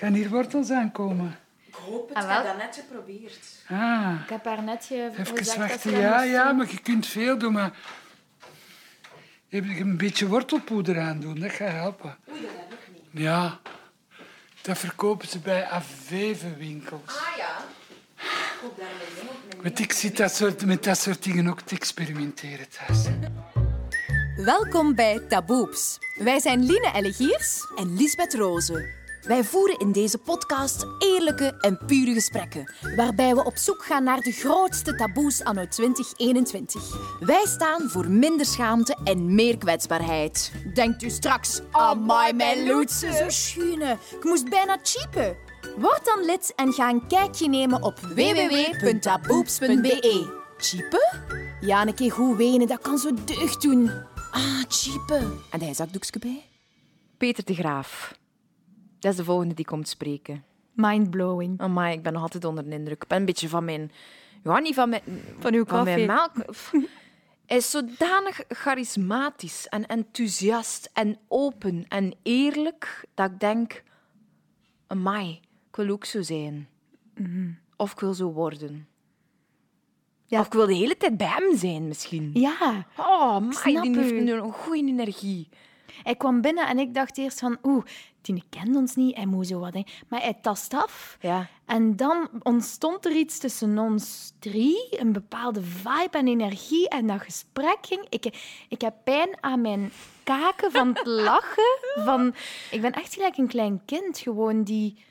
Gaan hier wortels aankomen? Ik hoop het. Ah, Ik heb dat net geprobeerd. Ah, Ik heb haar net ge- even gezegd dat wachten. ze dat Ja, ja, maar je kunt veel doen, maar... Je een beetje wortelpoeder aan doen, dat gaat helpen. Oei, dat heb ik niet. Ja, dat verkopen ze bij Avevenwinkels. Ah ja. Ik hoop daar. Want ik zit dat soort, met dat soort dingen ook te experimenteren thuis. Welkom bij Taboeps. Wij zijn Line Ellegiers en Lisbeth Rozen. Wij voeren in deze podcast eerlijke en pure gesprekken. waarbij we op zoek gaan naar de grootste taboes anno 2021. Wij staan voor minder schaamte en meer kwetsbaarheid. Denkt u straks, amai mijn loetse, zo schune. Ik moest bijna cheapen. Word dan lid en ga een kijkje nemen op www.taboeps.be. Cheapen? Ja, een keer goed wenen, dat kan zo deugd doen. Ah, cheapen. En hij zakdoekje bij? Peter de Graaf. Dat is de volgende die komt spreken. Mindblowing. Amai, ik ben nog altijd onder de indruk. Ik ben een beetje van mijn... Ja, niet van mijn... Van uw Van mijn melk... Is zodanig charismatisch en enthousiast en open en eerlijk dat ik denk... Amai, ik wil ook zo zijn. Of ik wil zo worden. Ja. Of ik wil de hele tijd bij hem zijn, misschien. Ja, Oh, snap die heeft een goede energie. Hij kwam binnen en ik dacht eerst van, oeh, die kent ons niet, hij moet zo wat. Hè. Maar hij tast af. Ja. En dan ontstond er iets tussen ons drie, een bepaalde vibe en energie. En dat gesprek ging. Ik, ik heb pijn aan mijn kaken van het lachen. Van, ik ben echt gelijk een klein kind, gewoon die,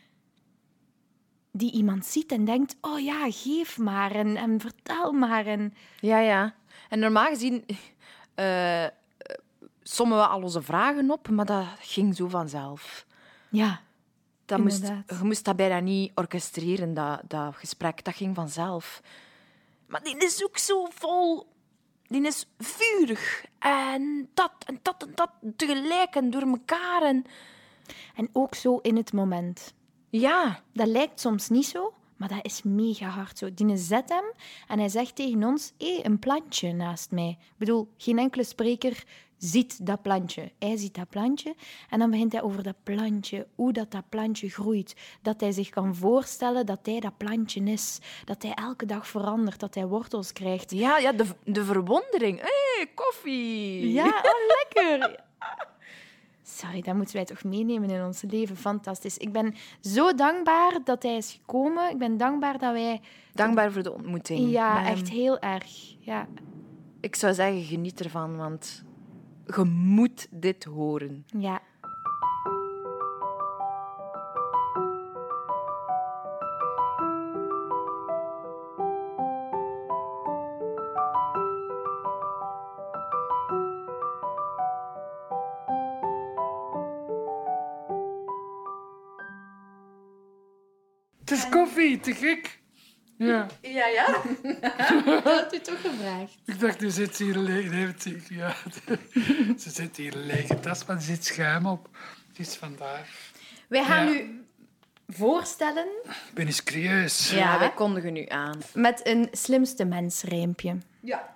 die iemand ziet en denkt: Oh ja, geef maar en, en vertel maar. En, Ja, ja. En normaal gezien eh, sommen we al onze vragen op, maar dat ging zo vanzelf. ja, Dat moest, je moest dat bijna niet orchestreren, dat, dat gesprek. Dat ging vanzelf. Maar die is ook zo vol... Die is vurig. En dat en dat en dat tegelijk en door elkaar. En... en ook zo in het moment. Ja, Dat lijkt soms niet zo, maar dat is mega hard zo. Die zet hem en hij zegt tegen ons: hé, een plantje naast mij. Ik bedoel, geen enkele spreker ziet dat plantje. Hij ziet dat plantje en dan begint hij over dat plantje, hoe dat, dat plantje groeit. Dat hij zich kan voorstellen dat hij dat plantje is. Dat hij elke dag verandert, dat hij wortels krijgt. ja, ja de, de verwondering. Hé, hey, koffie. Ja, oh, lekker. Sorry, dat moeten wij toch meenemen in ons leven. Fantastisch. Ik ben zo dankbaar dat hij is gekomen. Ik ben dankbaar dat wij... Dankbaar voor de ontmoeting. Ja, echt heel erg. Ja. Ik zou zeggen, geniet ervan, want je moet dit horen. ja. Het is koffie, te gek. Ja, Ja, ja. Dat u toch gevraagd. ik dacht, er zit hier een lege... Nee, het is- ja, ze zit hier een lege tas, maar er zit schuim op. Het is vandaar. Wij gaan Ja. u voorstellen Ik ben eens curieus. Ja, wij kondigen u aan. met een slimste mensrijmpje. Ja.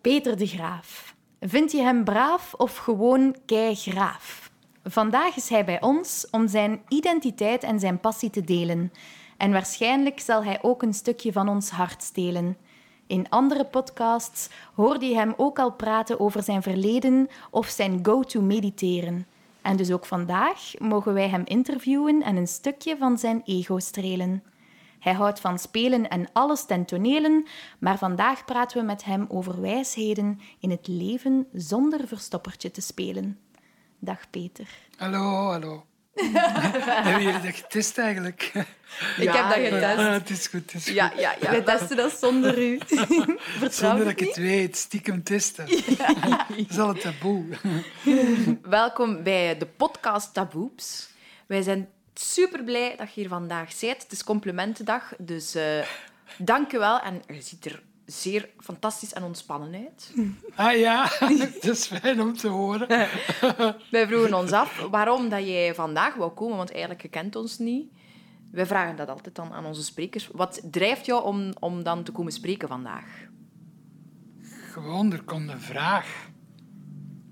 Peter de Graaf. Vind je hem braaf of gewoon kei-graaf? Vandaag is hij bij ons om zijn identiteit en zijn passie te delen. En waarschijnlijk zal hij ook een stukje van ons hart stelen. In andere podcasts hoorde je hem ook al praten over zijn verleden of zijn go-to mediteren. En dus ook vandaag mogen wij hem interviewen en een stukje van zijn ego strelen. Hij houdt van spelen en alles ten tonelen, maar vandaag praten we met hem over wijsheden in het leven zonder verstoppertje te spelen. Dag Peter. Hallo, hallo. Hebben jullie dat getest eigenlijk? Ik heb dat getest. Ah, het is goed, het is goed. Ja, ja, ja. Wij testen dat zonder u. Vertrouw Zonder dat ik het weet, stiekem testen. Dat is al een taboe. Welkom bij de podcast Taboeps. Wij zijn super blij dat je hier vandaag bent. Het is complimentendag, dus eh dank je wel. En je ziet er zeer fantastisch en ontspannen uit. Ah ja, dat is fijn om te horen. Wij vroegen ons af waarom dat jij vandaag wou komen, want eigenlijk je kent ons niet. Wij vragen dat altijd dan aan onze sprekers. Wat drijft jou om, om dan te komen spreken vandaag? Gewoon, er komt een vraag.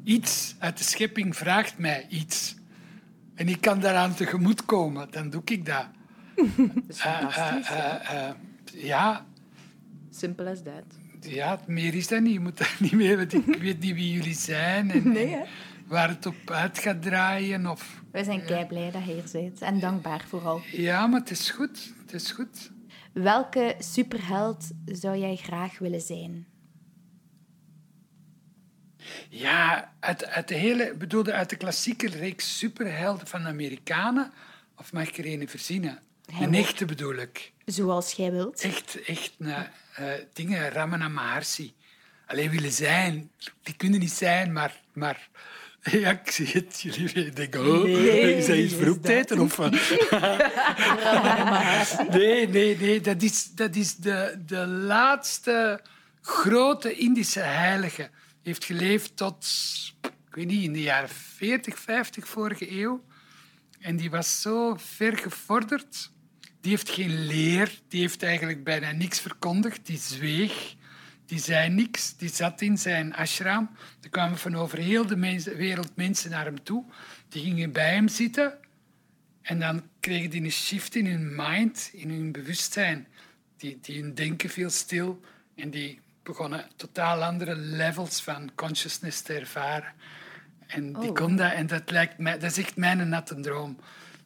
Iets uit de schepping vraagt mij iets. en ik kan daaraan tegemoetkomen, dan doe ik dat. Dat is fantastisch. eh, eh, eh, ja, Simple as that. ja, meer is dat niet. Je moet daar niet meer, want ik weet niet wie jullie zijn en, Nee, hè? en waar het op uit gaat draaien. Of, Wij zijn kei blij dat je hier bent en dankbaar vooral. ja, maar het is goed. Het is goed. Welke superheld zou jij graag willen zijn? Ja, uit, uit de hele, bedoelde uit de klassieke reeks superhelden van de Amerikanen, of mag ik er een verzinnen? Hij Een echte bedoel ik. Zoals jij wilt. Echt, echt een, eh, dingen, Ramana Maharshi. Alleen willen zijn. Die kunnen niet zijn, maar... maar ja, ik zie het. Jullie denken, oh, is dat iets? Of, nee, nee, nee. Dat is, dat is de, de laatste grote Indische heilige. Heeft geleefd tot, ik weet niet, in de jaren 40, 50 vorige eeuw. En die was zo ver gevorderd. Die heeft geen leer. Die heeft eigenlijk bijna niks verkondigd. Die zweeg. Die zei niks. Die zat in zijn ashram. Er kwamen van over heel de wereld mensen naar hem toe. Die gingen bij hem zitten. En dan kregen die een shift in hun mind, in hun bewustzijn. Die, die hun denken viel stil. En die begonnen totaal andere levels van consciousness te ervaren. En die kon dat, en dat, lijkt mij, dat is echt mijn natte droom.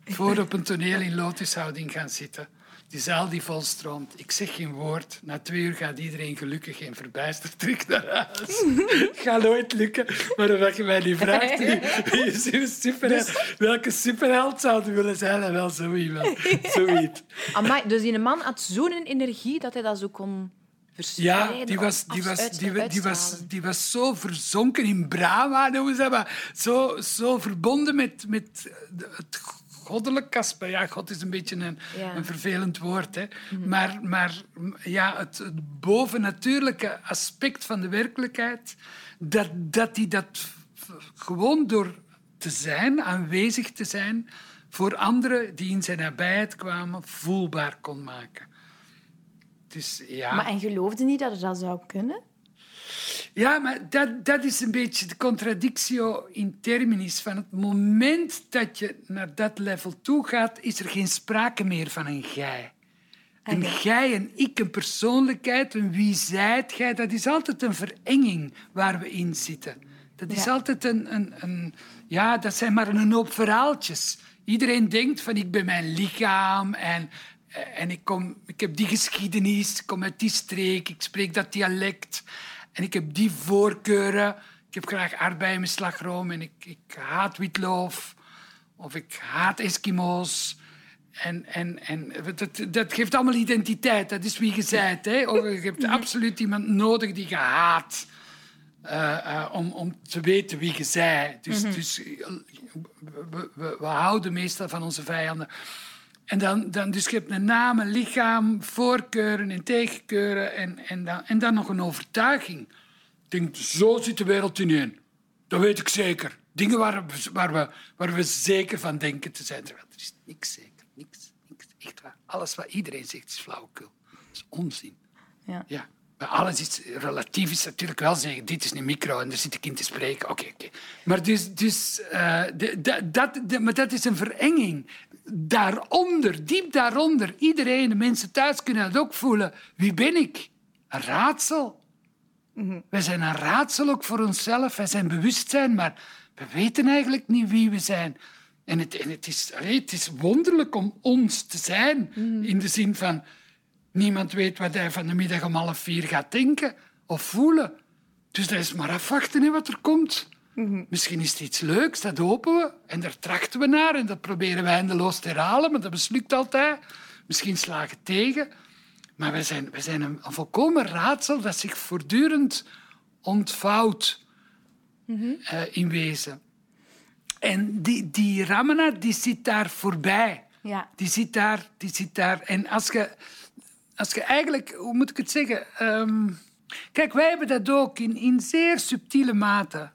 Voor op een toneel in lotushouding gaan zitten. Die zaal die volstroomt. Ik zeg geen woord. Na twee uur gaat iedereen gelukkig en verbijsterd terug naar huis. gaat nooit lukken. Maar omdat je mij niet vraagt wie, is uw superheld, welke superheld zou je willen zijn, dan wel zo iemand. Zoiets. Amai, dus die man had zo'n energie dat hij dat zo kon verspreiden. Ja, die was, die, was, die, die, was, die was zo verzonken in Brahma, noemen ze dat, maar zo, zo verbonden met, met het goddelijk aspect. Ja, God is een beetje een, Ja. een vervelend woord. Hè. Maar, maar ja, het, het bovennatuurlijke aspect van de werkelijkheid, dat, dat hij dat gewoon door te zijn, aanwezig te zijn, voor anderen die in zijn nabijheid kwamen, voelbaar kon maken. Dus ja. Maar en geloofde niet dat het dat zou kunnen? Ja, maar dat, dat is een beetje de contradictio in terminis. Van het moment dat je naar dat level toe gaat, is er geen sprake meer van een gij. Een gij, een ik, een persoonlijkheid, een wie zijt gij, dat is altijd een verenging waar we in zitten. Dat is Ja. altijd een, een, een... Ja, dat zijn maar een hoop verhaaltjes. Iedereen denkt van ik ben mijn lichaam en, en ik, kom, ik heb die geschiedenis, ik kom uit die streek, ik spreek dat dialect en ik heb die voorkeuren. Ik heb graag aardbeien met slagroom en ik, ik haat witloof of ik haat Eskimo's. En, en, en dat, dat geeft allemaal identiteit. Dat is wie je bent. Hè? Of je hebt absoluut iemand nodig die je haat. eh, eh, om, om te weten wie je bent. Dus, dus eh, we, we, we houden meestal van onze vijanden. En dan, dan dus je hebt een naam, een lichaam, voorkeuren en tegenkeuren en, en, dan, en dan nog een overtuiging. Ik denk, zo zit de wereld ineen. Dat weet ik zeker. Dingen waar we, waar we, waar we zeker van denken te zijn. Terwijl er is niks zeker. Niks, niks. Echt waar. Alles wat iedereen zegt is flauwekul. Dat is onzin. Ja. Ja. Maar alles is relatief, is natuurlijk wel zeggen, dit is een micro en daar zit ik in te spreken. Oké, oké. Maar dus, dus eh, de- de- dat, de- maar dat is een verenging. Daaronder, diep daaronder, iedereen, de mensen thuis kunnen dat ook voelen. Wie ben ik? Een raadsel. Wij zijn een raadsel ook voor onszelf. Wij zijn bewustzijn, maar we weten eigenlijk niet wie we zijn. En het, en het, is, allee, het is wonderlijk om ons te zijn. In de zin van, niemand weet wat hij van de middag om half vier gaat denken of voelen. Dus dat is maar afwachten hè, wat er komt. Misschien is het iets leuks, dat hopen we. En daar trachten we naar en dat proberen we eindeloos te herhalen, maar dat mislukt altijd. Misschien slagen tegen. Maar wij zijn, wij zijn een, een volkomen raadsel dat zich voortdurend ontvouwt eh, in wezen. En die, die Ramana die zit daar voorbij. Ja. Die zit daar. Die zit daar. En als je, als je eigenlijk, hoe moet ik het zeggen? Ehm, kijk, wij hebben dat ook in, in zeer subtiele mate.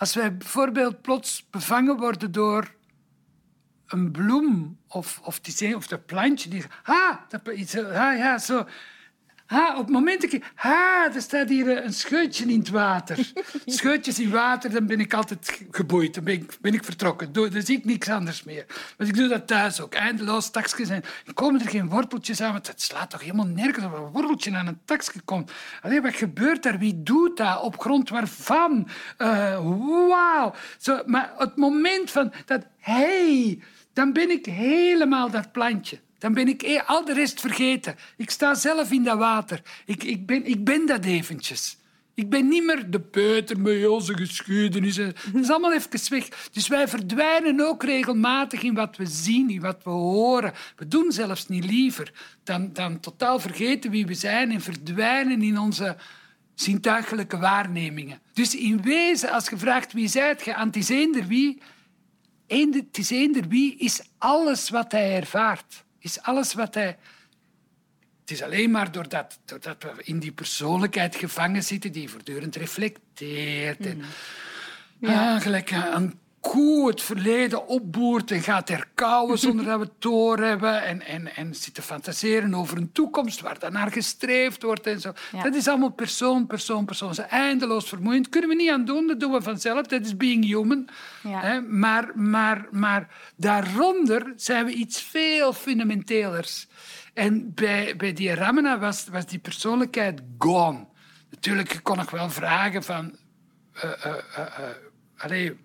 Als wij bijvoorbeeld plots bevangen worden door een bloem of, of, die, of dat plantje. Die, ah, dat, iets, ah, ja, zo. Ha, op het moment dat ik... Ha, er staat hier eh, een scheutje in het water. Scheutjes in water, dan ben ik altijd ge- geboeid. Dan ben ik, ben ik vertrokken. Doe, dan zie ik niks anders meer. Want ik doe dat thuis ook. Eindeloos takjes. En komen er geen worteltjes aan? Want het slaat toch helemaal nergens op een worteltje aan een takje komt. Allee, wat gebeurt daar? Wie doet dat? Op grond waarvan? Eh, Wauw. Maar het moment van dat... Hey, dan ben ik helemaal dat plantje. Dan ben ik eh, al de rest vergeten. Ik sta zelf in dat water. Ik, ik, ben, ik ben dat eventjes. Ik ben niet meer de peuter met onze geschiedenis. Dat is allemaal even weg. Dus wij verdwijnen ook regelmatig in wat we zien, in wat we horen. We doen zelfs niet liever dan, dan totaal vergeten wie we zijn en verdwijnen in onze zintuigelijke waarnemingen. Dus in wezen, als je vraagt wie zijt je, het is eender wie, het is eender wie is alles wat hij ervaart. Is alles wat hij... Het is alleen maar doordat, doordat we in die persoonlijkheid gevangen zitten die voortdurend reflecteert. En, ah, gelijk een koe het verleden opboert en gaat herkauwen zonder dat we het doorhebben. En, en, en zit te fantaseren over een toekomst waar dan naar gestreefd wordt en zo. Ja. Dat is allemaal persoon, persoon, persoon. Dat is eindeloos vermoeiend. Kunnen we niet aan doen, dat doen we vanzelf. Dat is being human. Ja. Maar, maar, maar daaronder zijn we iets veel fundamentelers. En bij, bij die Ramana was, was die persoonlijkheid gone. Natuurlijk je kon nog wel vragen van... allee,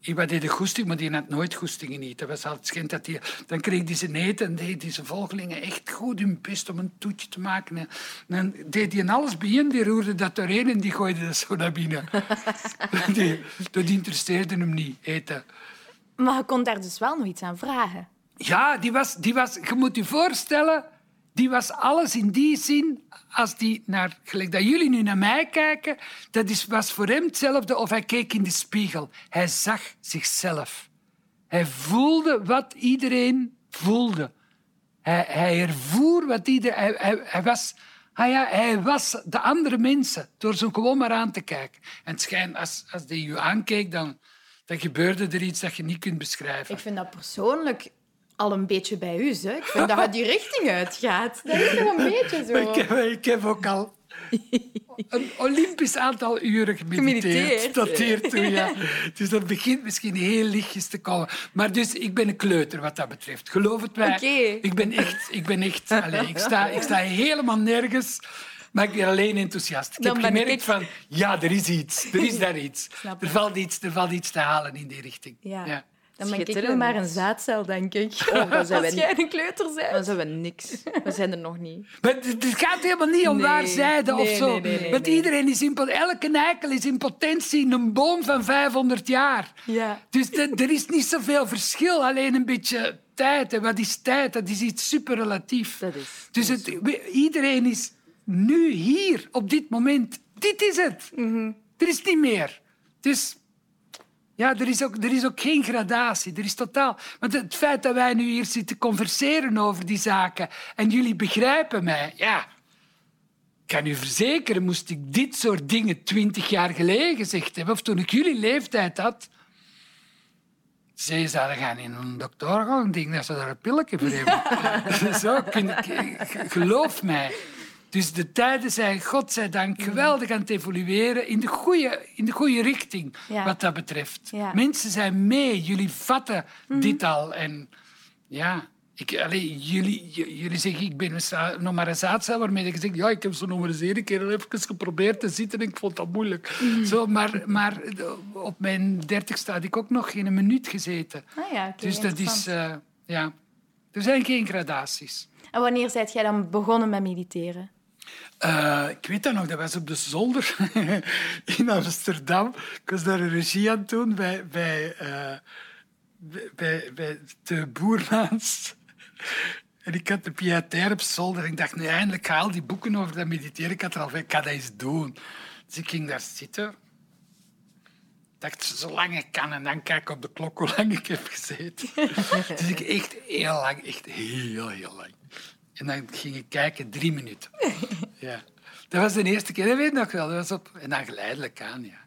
Iemand deed de goesting, maar die had nooit goestingen niet. Dat was altijd dat die, dan kreeg hij zijn eten en deed hij zijn volgelingen echt goed hun best om een toetje te maken. En dan deed hij alles bij die roerde dat doorheen en die gooide dat zo naar binnen. die, dat interesseerde hem niet, eten. Maar je kon daar dus wel nog iets aan vragen. Ja, die was, die was, je moet je voorstellen, die was alles in die zin, als die naar, gelijk dat jullie nu naar mij kijken, dat is, was voor hem hetzelfde of hij keek in de spiegel. Hij zag zichzelf. Hij voelde wat iedereen voelde. Hij, hij ervoer wat iedereen... Hij, hij, hij was... Ah ja, hij was de andere mensen, door zo gewoon maar aan te kijken. En het als, als die je aankeek, dan, dan gebeurde er iets dat je niet kunt beschrijven. Ik vind dat persoonlijk al een beetje bij u. Hè? Ik vind dat je die richting uitgaat. Dat is toch een beetje zo. Ik, heb, ik heb ook al een olympisch aantal uren gemediteerd. Gemediteerd. Tot hiertoe, ja. Dus dat begint misschien heel lichtjes te komen. Maar dus, ik ben een kleuter wat dat betreft. Geloof het mij. Oké. Ik ben echt... Ik, ben echt allee, ik, sta, ik sta helemaal nergens... Maar ik ben alleen enthousiast. Ik Dan heb gemerkt ik- van, ja, er is iets. Er is daar iets. Er valt iets, er valt iets te halen in die richting. Ja. Ja. Dan ben ik maar een zaadcel, denk ik. Oh, dan zijn Als jij een kleuter Dan bent. zijn we niks. We zijn er nog niet. Maar het gaat helemaal niet om Nee. waarzijde of Nee, zo. nee, nee, nee, Want nee. iedereen is in, elke eikel is in potentie een boom van 500 jaar. Ja. Dus de- er is niet zoveel verschil, alleen een beetje tijd. En wat is tijd? Dat is iets superrelatief. Dat is- dus het, iedereen is nu hier, op dit moment. Dit is het. Er is niet meer. Dus ja, er is, ook, er is ook geen gradatie. Er is totaal... Want het feit dat wij nu hier zitten converseren over die zaken en jullie begrijpen mij, ja... Ik kan u verzekeren, moest ik dit soort dingen twintig jaar geleden gezegd hebben, of toen ik jullie leeftijd had... Ze zouden gaan in een dokter gaan. Ik denk dat ze daar een pilletje voor hebben. Zo, kun geloof mij. Dus de tijden zijn, godzijdank, geweldig aan het evolueren in de goede, in de goede richting, Ja. wat dat betreft. Ja. Mensen zijn mee, jullie vatten dit al. En ja, ik, allee, jullie, jullie zeggen, ik ben een nog maar een waarmee je zegt, ja, ik heb zo nog maar eens één keer even geprobeerd te zitten en ik vond dat moeilijk. Zo, maar, maar op mijn dertigste had ik ook nog geen minuut gezeten. Ah ja, dus dat is, eh, ja, er zijn geen gradaties. En wanneer zijt jij dan begonnen met mediteren? Eh, ik weet dat nog, dat was op de zolder in Amsterdam. Ik was daar een regie aan het doen bij, bij, eh, bij, bij, de Boermaans. En ik had de pietair op zolder. En ik dacht, nu eindelijk ga al die boeken over dat mediteren. Ik had er al ik ga dat eens doen. Dus ik ging daar zitten. Ik dacht, zolang ik kan. En dan kijk ik op de klok hoe lang ik heb gezeten. dus ik echt heel lang, echt heel, heel lang. En dan ging ik kijken, drie minuten. Ja. Dat was de eerste keer, dat weet ik nog wel. Dat was op, en dan geleidelijk aan, ja.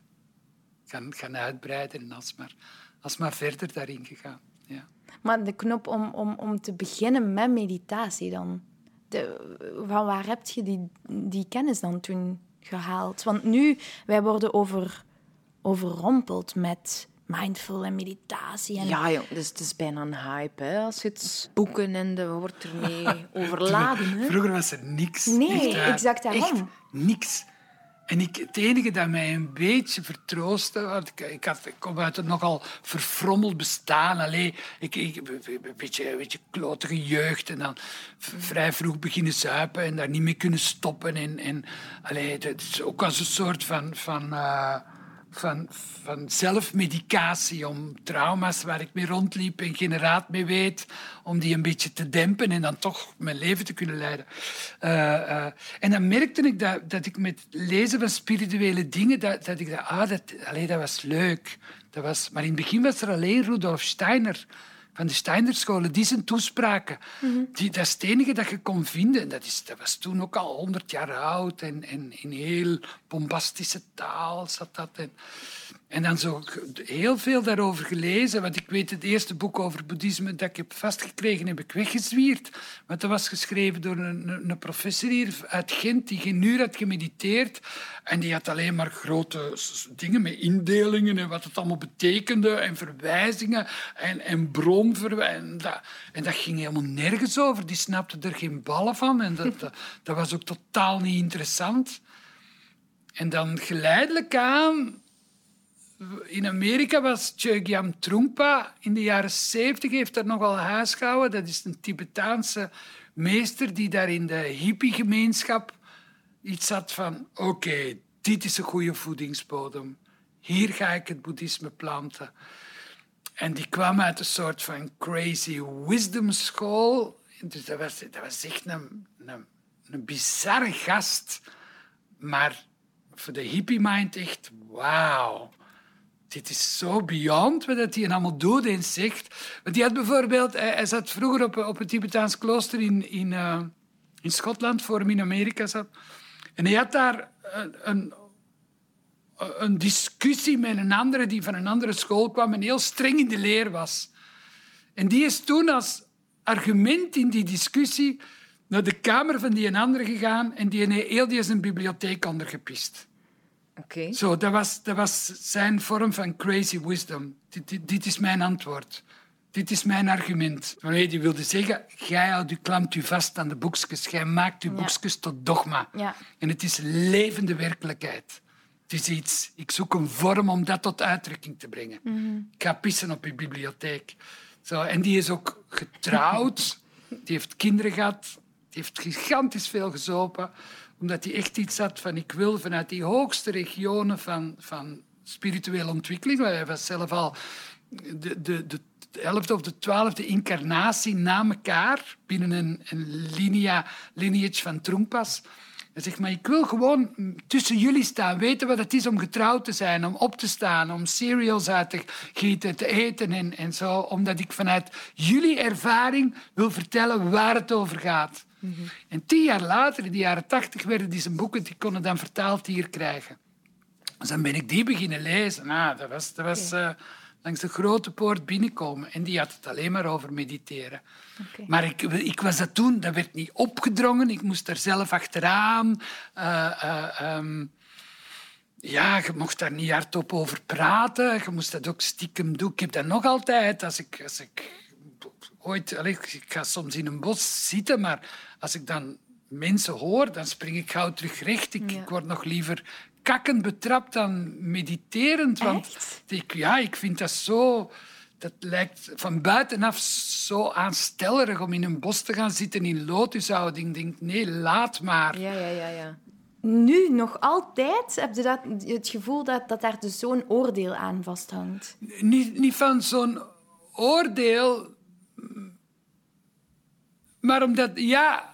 Gaan, gaan uitbreiden en alsmaar, alsmaar verder daarin gegaan. Ja. Maar de knop om, om, om te beginnen met meditatie dan. de- van waar heb je die, die kennis dan toen gehaald? Want nu, wij worden over, overrompeld met mindful en meditatie. En Ja, joh, dus het is bijna een hype. Hè? Als je het boeken en de wordt ermee overladen. Hè? Vroeger was er niks. Nee, Echt waar. exact daarom. Niks. En ik, het enige dat mij een beetje vertroostte, want ik, ik, had, ik kom uit een nogal verfrommeld bestaan. Allee, ik, ik, een, beetje, een beetje klotige jeugd en dan v- vrij vroeg beginnen zuipen en daar niet meer kunnen stoppen. En, en, allee, dat is ook als een soort van, van, eh, van, van zelfmedicatie om trauma's waar ik mee rondliep en geen raad mee weet, om die een beetje te dempen en dan toch mijn leven te kunnen leiden. Eh, eh, en dan merkte ik dat, dat ik met lezen van spirituele dingen, dat, dat ik dacht, ah, dat, allee, dat was leuk. Dat was, maar in het begin was er alleen Rudolf Steiner van de Steinerscholen, die zijn toespraken. die, dat is het enige dat je kon vinden. Dat, is, dat was toen ook al honderd jaar oud en, en in heel bombastische taal zat dat. En, en dan zo heel veel daarover gelezen. Want ik weet, het eerste boek over boeddhisme dat ik heb vastgekregen, heb ik weggezwierd. Want dat was geschreven door een, een, professor hier uit Gent die geen uur had gemediteerd. En die had alleen maar grote dingen met indelingen en wat het allemaal betekende. En verwijzingen en, en bronverwijzingen. En dat, ging helemaal nergens over. Die snapte er geen ballen van. En dat, dat was ook totaal niet interessant. En dan geleidelijk aan in Amerika was Chogyam Trungpa in de jaren 70 heeft daar nogal huis gehouden. Dat is een Tibetaanse meester die daar in de hippie-gemeenschap iets had van... Oké, dit is een goede voedingsbodem. Hier ga ik het boeddhisme planten. En die kwam uit een soort van crazy wisdom school. Dus dat was, dat was echt een, een, een bizarre gast. Maar voor de hippie mind echt, wauw. Dit is zo beyond wat hij allemaal doet en zegt. Want hij had bijvoorbeeld... Hij, zat vroeger op, op een Tibetaans klooster in, in, eh, in Schotland, voor hem in Amerika zat. En hij had daar een, een, een discussie met een andere die van een andere school kwam en heel streng in de leer was. En die is toen als argument in die discussie naar de kamer van die een andere gegaan en die heeft heel die zijn bibliotheek ondergepist. Oké. Zo, dat was, dat was zijn vorm van crazy wisdom. Dit, dit, dit is mijn antwoord. Dit is mijn argument. Waarmee die wilde zeggen, jij houdt u, klampt u vast aan de boekjes. Jij maakt uw Ja. boekjes tot dogma. Ja. En het is levende werkelijkheid. Het is iets, ik zoek een vorm om dat tot uitdrukking te brengen. Ik ga pissen op uw bibliotheek. Zo, en die is ook getrouwd. die heeft kinderen gehad. Die heeft gigantisch veel gezopen. Omdat hij echt iets had van... Ik wil vanuit die hoogste regionen van, van spirituele ontwikkeling... Hij was zelf al de, de, de elfde of de twaalfde incarnatie na elkaar... binnen een, een linea, lineage van Trungpas... Hij zegt, maar ik wil gewoon tussen jullie staan, weten wat het is om getrouwd te zijn, om op te staan, om cereals uit te gieten, te eten en, en zo. Omdat ik vanuit jullie ervaring wil vertellen waar het over gaat. En tien jaar later, in de jaren tachtig, werden die zijn boeken, die konden dan vertaald hier krijgen. Dus dan ben ik die beginnen lezen. Nou, dat was, dat was eh, langs de grote poort binnenkomen. En die had het alleen maar over mediteren. Maar ik, ik was dat toen, dat werd niet opgedrongen. Ik moest daar zelf achteraan. Eh, eh, ehm, ja, je mocht daar niet hardop over praten. Je moest dat ook stiekem doen. Ik heb dat nog altijd. Als ik, als ik ooit... allee, ik ga soms in een bos zitten, maar als ik dan mensen hoor, dan spring ik gauw terug recht. Ik, ik word nog liever kakkend betrapt dan mediterend. Want Echt? ik, ja, ik vind dat zo... Dat lijkt van buitenaf zo aanstellerig om in een bos te gaan zitten in lotushouding. Ik denk, nee, laat maar. Ja, ja, ja, ja. Nu, nog altijd, heb je dat, het gevoel dat, dat daar dus zo'n oordeel aan vasthangt? niet, niet van zo'n oordeel, maar omdat, ja,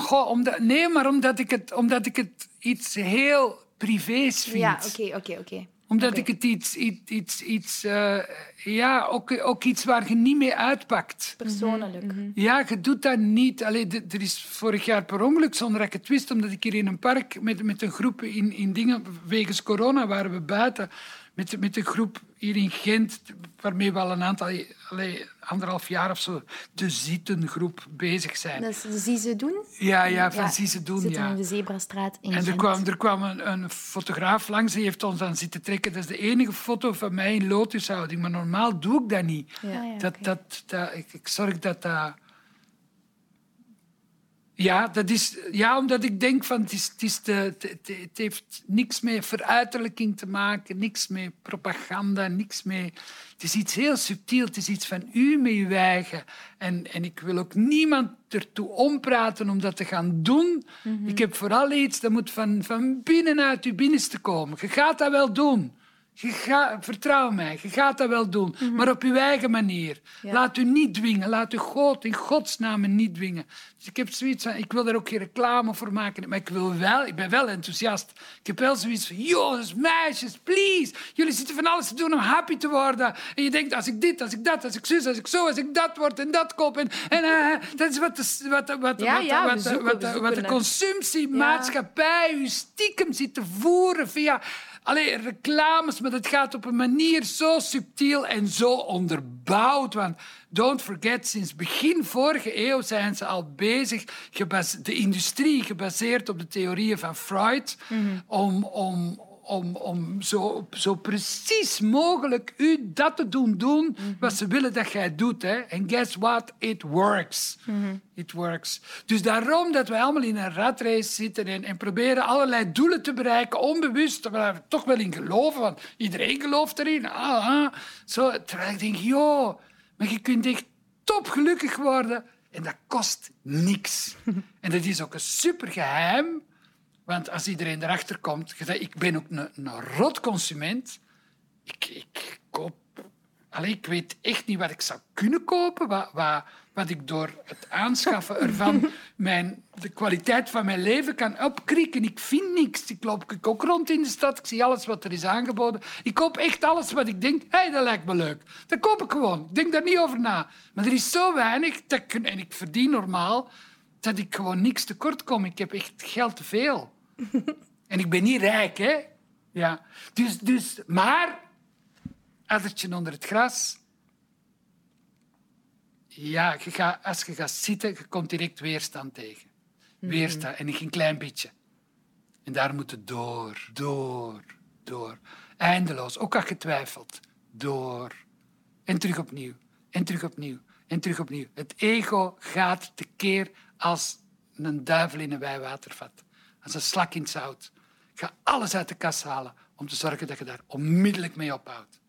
goh, omdat, nee, maar omdat ik het, omdat ik het iets heel privés vind. Ja, oké, oké, oké. Omdat ik het iets, iets, iets, iets eh, ja, ook, ook iets waar je niet mee uitpakt. Persoonlijk. Ja, je doet dat niet. Allee, er is vorig jaar per ongeluk, zonder dat ik het wist, omdat ik hier in een park met, met een groep in, in dingen, wegens corona waren we buiten, met, met de groep hier in Gent, waarmee we al een aantal, allee, anderhalf jaar of zo, de zittengroep bezig zijn. Dat is de doen. Ja, ja, van zie ze doen, Zitten ja. in de Zebrastraat in En er kwam, er kwam een, een fotograaf langs, die heeft ons dan zitten trekken. Dat is de enige foto van mij in lotushouding, maar normaal doe ik dat niet. Ja. Ah, ja, dat, oké. dat, dat, ik, ik zorg dat dat... Ja, dat is, ja, omdat ik denk van het, is, het, is de, het, het- het heeft niks met veruiterlijking te maken, niks met propaganda, niks met... Het is iets heel subtiel, het is iets van u met uw eigen. En, en ik wil ook niemand ertoe ompraten om dat te gaan doen. Ik heb vooral iets dat moet van, van binnenuit uw binnenste komen. Je gaat dat wel doen. Je vertrouw mij, je gaat dat wel doen, maar op uw eigen manier. Laat u niet dwingen, laat u God in godsnaam niet dwingen. Dus ik heb zoiets van, ik wil daar ook geen reclame voor maken, maar ik, wil wel, ik ben wel enthousiast. Ik heb wel zoiets van, jongens, meisjes, please. Jullie zitten van alles te doen om happy te worden. En je denkt, als ik dit, als ik dat, als ik zus, als ik zo, als ik dat word en dat koop. En, en eh, dat is wat de, wat, wat, Ja, wat, ja, wat, zoeken, wat, de- wat consumptiemaatschappij u stiekem zit te voeren via Allee, reclames, maar dat gaat op een manier zo subtiel en zo onderbouwd. Want don't forget, sinds begin vorige eeuw zijn ze al bezig, de industrie gebaseerd op de theorieën van Freud, om, om, om, om zo, zo precies mogelijk u dat te doen doen wat ze willen dat jij doet. Hè. En guess what? It works. It works. Dus daarom dat wij allemaal in een ratrace zitten en, en proberen allerlei doelen te bereiken, onbewust, waar we toch wel in geloven, want iedereen gelooft erin. Ah, ah. Zo, terwijl ik denk, joh, maar je kunt echt topgelukkig worden en dat kost niks. en dat is ook een supergeheim, want als iedereen erachter komt, ik ben ook een, een rotconsument. Ik, ik koop... Allee, ik weet echt niet wat ik zou kunnen kopen, wat, wat, wat ik door het aanschaffen ervan mijn, de kwaliteit van mijn leven kan opkrikken. Ik vind niks. Ik loop ik ook rond in de stad, ik zie alles wat er is aangeboden. Ik koop echt alles wat ik denk, hey, dat lijkt me leuk. Dat koop ik gewoon. Ik denk daar niet over na. Maar er is zo weinig, dat ik, en ik verdien normaal, dat ik gewoon niks tekort kom. Ik heb echt geld te veel. En ik ben niet rijk, hè? Ja. Dus, dus, maar, addertje onder het gras. Ja, je als je gaat zitten, je komt direct weerstand tegen. Weerstand, en geen klein beetje. En daar moet het door, door, door. Eindeloos, ook als je twijfelt. Door. En terug opnieuw. En terug opnieuw. En terug opnieuw. Het ego gaat tekeer als een duivel in een wijwatervat. Als een slak in het zout. Ga alles uit de kast halen om te zorgen dat je daar onmiddellijk mee ophoudt.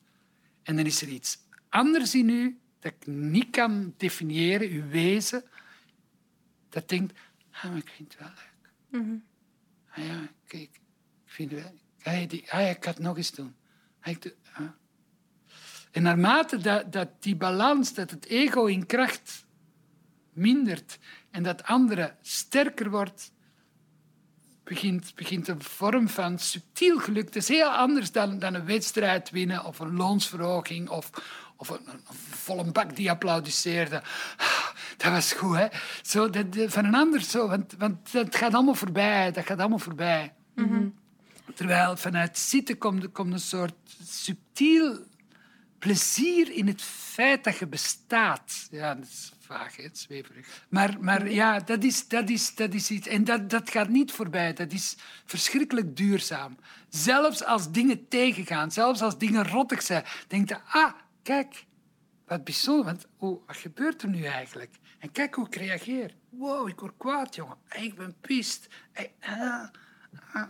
En dan is er iets anders in u dat ik niet kan definiëren, uw wezen, dat denkt, ah, maar ik vind het wel leuk. Ah ja, kijk, ik vind het wel... Ah, die, ah, ja, ik ga het nog eens doen. Ah, doe- ah. En naarmate dat, dat die balans, dat het ego in kracht mindert en dat andere sterker wordt, begint, begint een vorm van subtiel geluk. Het is heel anders dan, dan een wedstrijd winnen of een loonsverhoging of, of een, een volle bak die applaudisseerde. Dat was goed, hè? Zo, dat, van een ander zo, want, want dat gaat allemaal voorbij. Dat gaat allemaal voorbij. Terwijl vanuit zitten komt, komt een soort subtiel plezier in het feit dat je bestaat. Ja, dat is vaag, hè, zweverig. Maar, maar ja, dat is, dat, is, dat is iets. En dat, dat gaat niet voorbij. Dat is verschrikkelijk duurzaam. Zelfs als dingen tegengaan, zelfs als dingen rottig zijn, denk je, ah, kijk, wat bijzonder. Want oh, wat gebeurt er nu eigenlijk? En kijk hoe ik reageer. Wow, ik word kwaad, jongen. Ik ben pist. Ah, ah.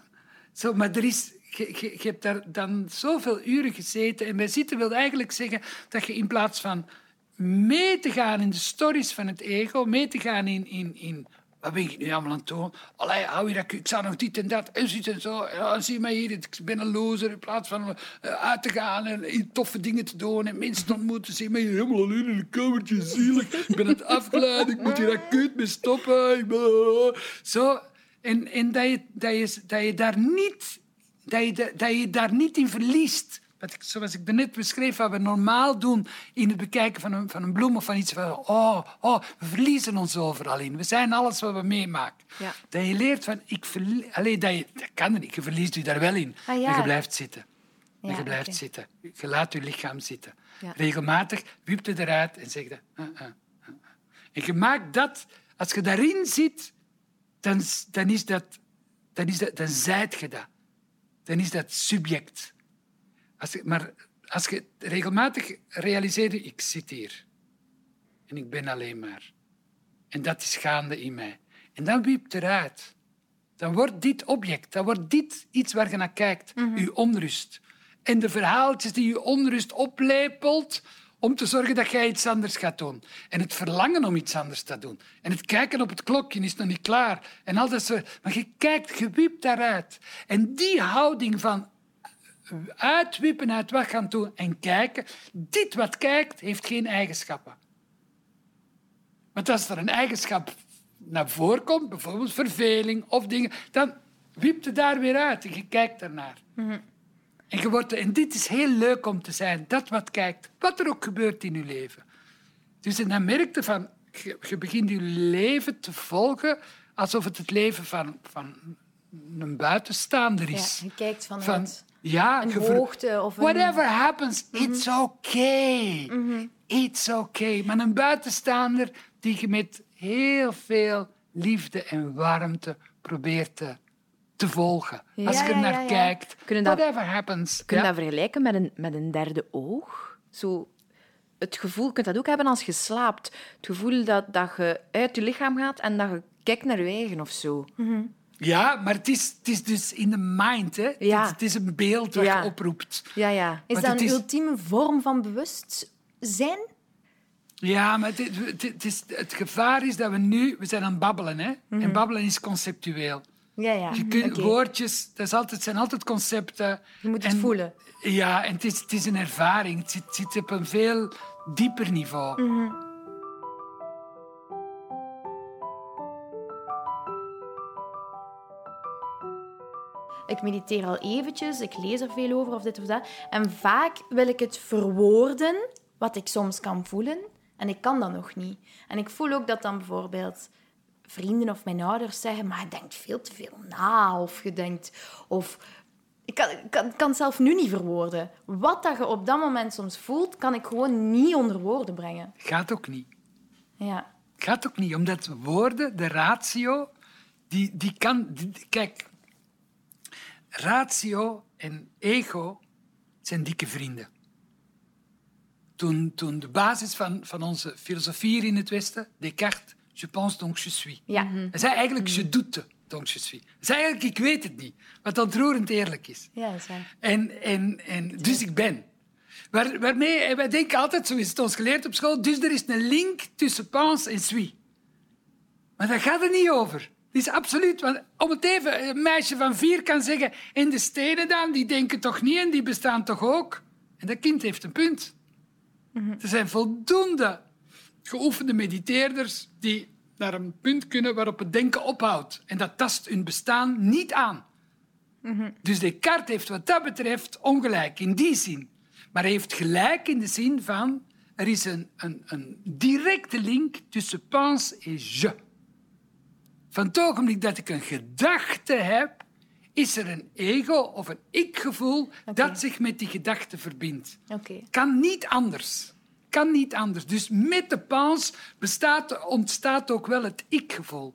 Zo, maar er is, je, je, je hebt daar dan zoveel uren gezeten. En bij zitten wil eigenlijk zeggen dat je in plaats van mee te gaan in de stories van het ego, mee te gaan in, in, in wat ben ik nu allemaal aan het doen? Allee, hou je dat, ik zou nog dit en dat en zoiets en zo. Ja, zie mij hier, ik ben een loser. In plaats van eh, uit te gaan en toffe dingen te doen en mensen te ontmoeten, zie mij hier helemaal alleen in een kamertje zielig. Ik ben het afgeleid, ik moet hier acuut mee stoppen. Ik ben... Zo, en, en dat, je, dat, je, dat je daar niet dat je, da- dat je daar niet in verliest. Wat ik, zoals ik net beschreef, wat we normaal doen in het bekijken van een, van een bloem of van iets van, oh, oh, we verliezen ons overal in. We zijn alles wat we meemaken. Ja. Dat je leert van, ik verlie- Allee, dat, je, dat kan niet, je verliest je daar wel in. Ah, ja. En je blijft zitten. en je blijft zitten. Je laat je lichaam zitten. Regelmatig wipt je eruit en zeg je... "Ah, ah, ah, ah." En je maakt dat... Als je daarin zit, dan, dan is dat... Dan, is dat, dan zijt je dat. Dan is dat subject. Als je, maar als je regelmatig realiseert, ik zit hier. En ik ben alleen maar. En dat is gaande in mij. En dan wiept eruit. Dan wordt dit object, dan wordt dit iets waar je naar kijkt, je onrust. En de verhaaltjes die je onrust oplepelt om te zorgen dat jij iets anders gaat doen. En het verlangen om iets anders te doen. En het kijken op het klokje is nog niet klaar. En al dat soort... Maar je kijkt, je wiept daaruit. En die houding van uitwippen uit wat gaan doen en kijken, dit wat kijkt, heeft geen eigenschappen. Want als er een eigenschap naar voren komt, bijvoorbeeld verveling of dingen, dan wiept het daar weer uit en je kijkt ernaar. En, je wordt, en dit is heel leuk om te zijn, dat wat kijkt, wat er ook gebeurt in je leven. Dus en dan merk je van, je, je begint je leven te volgen alsof het het leven van, van een buitenstaander Ja, is. je kijkt vanuit Van, ja, een hoogte of een... Whatever happens, it's okay. It's okay. Maar een buitenstaander die je met heel veel liefde en warmte probeert te, te volgen. Ja, Als je er ja, naar ja, ja. kijkt, Kunnen dat- whatever happens. Kun je Ja. dat vergelijken met een, met een derde oog? Zo, het gevoel, je kunt dat ook hebben als je slaapt. Het gevoel dat, dat je uit je lichaam gaat en dat je kijkt naar je eigen of zo. Ja, maar het is, het is dus in de mind. Hè? Ja. Het, het is een beeld dat Ja. je oproept. Ja, ja. Is Want dat een is- ultieme vorm van bewustzijn? Ja, maar het, het, het is, het gevaar is dat we nu... We zijn aan het babbelen, hè? En babbelen is conceptueel. Ja, ja. Je kunt woordjes, dat is altijd, het zijn altijd concepten. Je moet het En- voelen. Ja, en het is, het is een ervaring. Het zit, zit op een veel dieper niveau. Ik mediteer al eventjes, ik lees er veel over of dit of dat. En vaak wil ik het verwoorden, wat ik soms kan voelen. En ik kan dat nog niet. En ik voel ook dat dan bijvoorbeeld vrienden of mijn ouders zeggen... Maar je denkt veel te veel na. Of je denkt... Of, ik kan, kan, kan het zelf nu niet verwoorden. Wat dat je op dat moment soms voelt, kan ik gewoon niet onder woorden brengen. Gaat ook niet. Ja. Gaat ook niet, omdat woorden, de ratio, die, die kan... die- kijk, ratio en ego zijn dikke vrienden. Toen, toen de basis van, van onze filosofie hier in het Westen, Descartes, je pense donc je suis. Ja. Hij zei eigenlijk je doute donc je suis. Hij zei eigenlijk ik weet het niet, wat ontroerend eerlijk is. Ja, dat is waar. En, en, en, dus ik ben. Waar, waarmee, en wij denken altijd, zo is het ons geleerd op school, dus er is een link tussen pense en suis. Maar daar gaat het niet over. Het is absoluut, want om het even, een meisje van vier kan zeggen, en de steden dan, die denken toch niet en die bestaan toch ook? En dat kind heeft een punt. Er zijn voldoende geoefende mediteerders die naar een punt kunnen waarop het denken ophoudt. En dat tast hun bestaan niet aan. Dus Descartes heeft wat dat betreft ongelijk in die zin. Maar hij heeft gelijk in de zin van er is een, een, een directe link tussen pense en je. Van het ogenblik dat ik een gedachte heb, is er een ego of een ik-gevoel dat zich met die gedachte verbindt. Oké. Kan niet anders. Kan niet anders. Dus met de pense bestaat, ontstaat ook wel het ik-gevoel.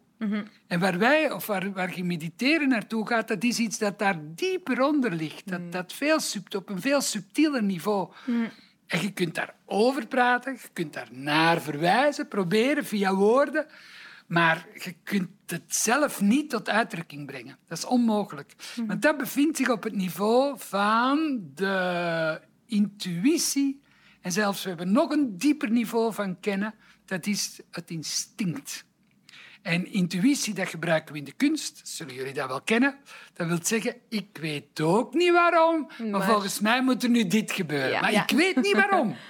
En waar wij, of waar, waar je mediteren naartoe gaat, dat is iets dat daar dieper onder ligt. Dat, dat veel op een veel subtieler niveau. En je kunt daarover praten, je kunt daar naar verwijzen, proberen via woorden. Maar je kunt het zelf niet tot uitdrukking brengen. Dat is onmogelijk. Want dat bevindt zich op het niveau van de intuïtie. En zelfs, we hebben nog een dieper niveau van kennen. Dat is het instinct. En intuïtie, dat gebruiken we in de kunst. Zullen jullie dat wel kennen? Dat wil zeggen, ik weet ook niet waarom, maar, Maar- volgens mij moet er nu dit gebeuren. Ja. maar Ja. ik weet niet waarom.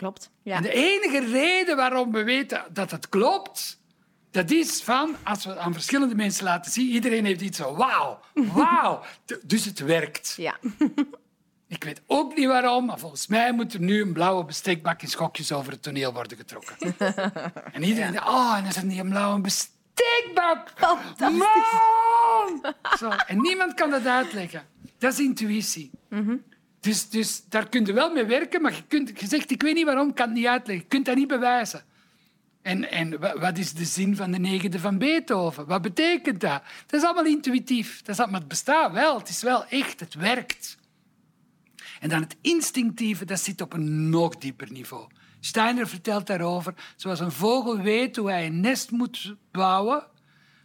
Klopt. Ja. En de enige reden waarom we weten dat het klopt, dat is van, als we aan verschillende mensen laten zien, iedereen heeft iets zo, wauw, wauw. Dus het werkt. Ja. Ik weet ook niet waarom, maar volgens mij moet er nu een blauwe bestekbak in schokjes over het toneel worden getrokken. En iedereen denkt, oh, en dan is er niet een blauwe bestekbak. Man! Zo, en niemand kan dat uitleggen. Dat is intuïtie. Dus, dus daar kun je wel mee werken, maar je, kunt, je zegt, ik weet niet waarom, ik kan het niet uitleggen. Je kunt dat niet bewijzen. En, en wa- wat is de zin van de negende van Beethoven? Wat betekent dat? Dat is allemaal intuïtief. Dat is, allemaal- maar het bestaat wel. Het is wel echt. Het werkt. En dan het instinctieve, dat zit op een nog dieper niveau. Steiner vertelt daarover, zoals een vogel weet hoe hij een nest moet bouwen,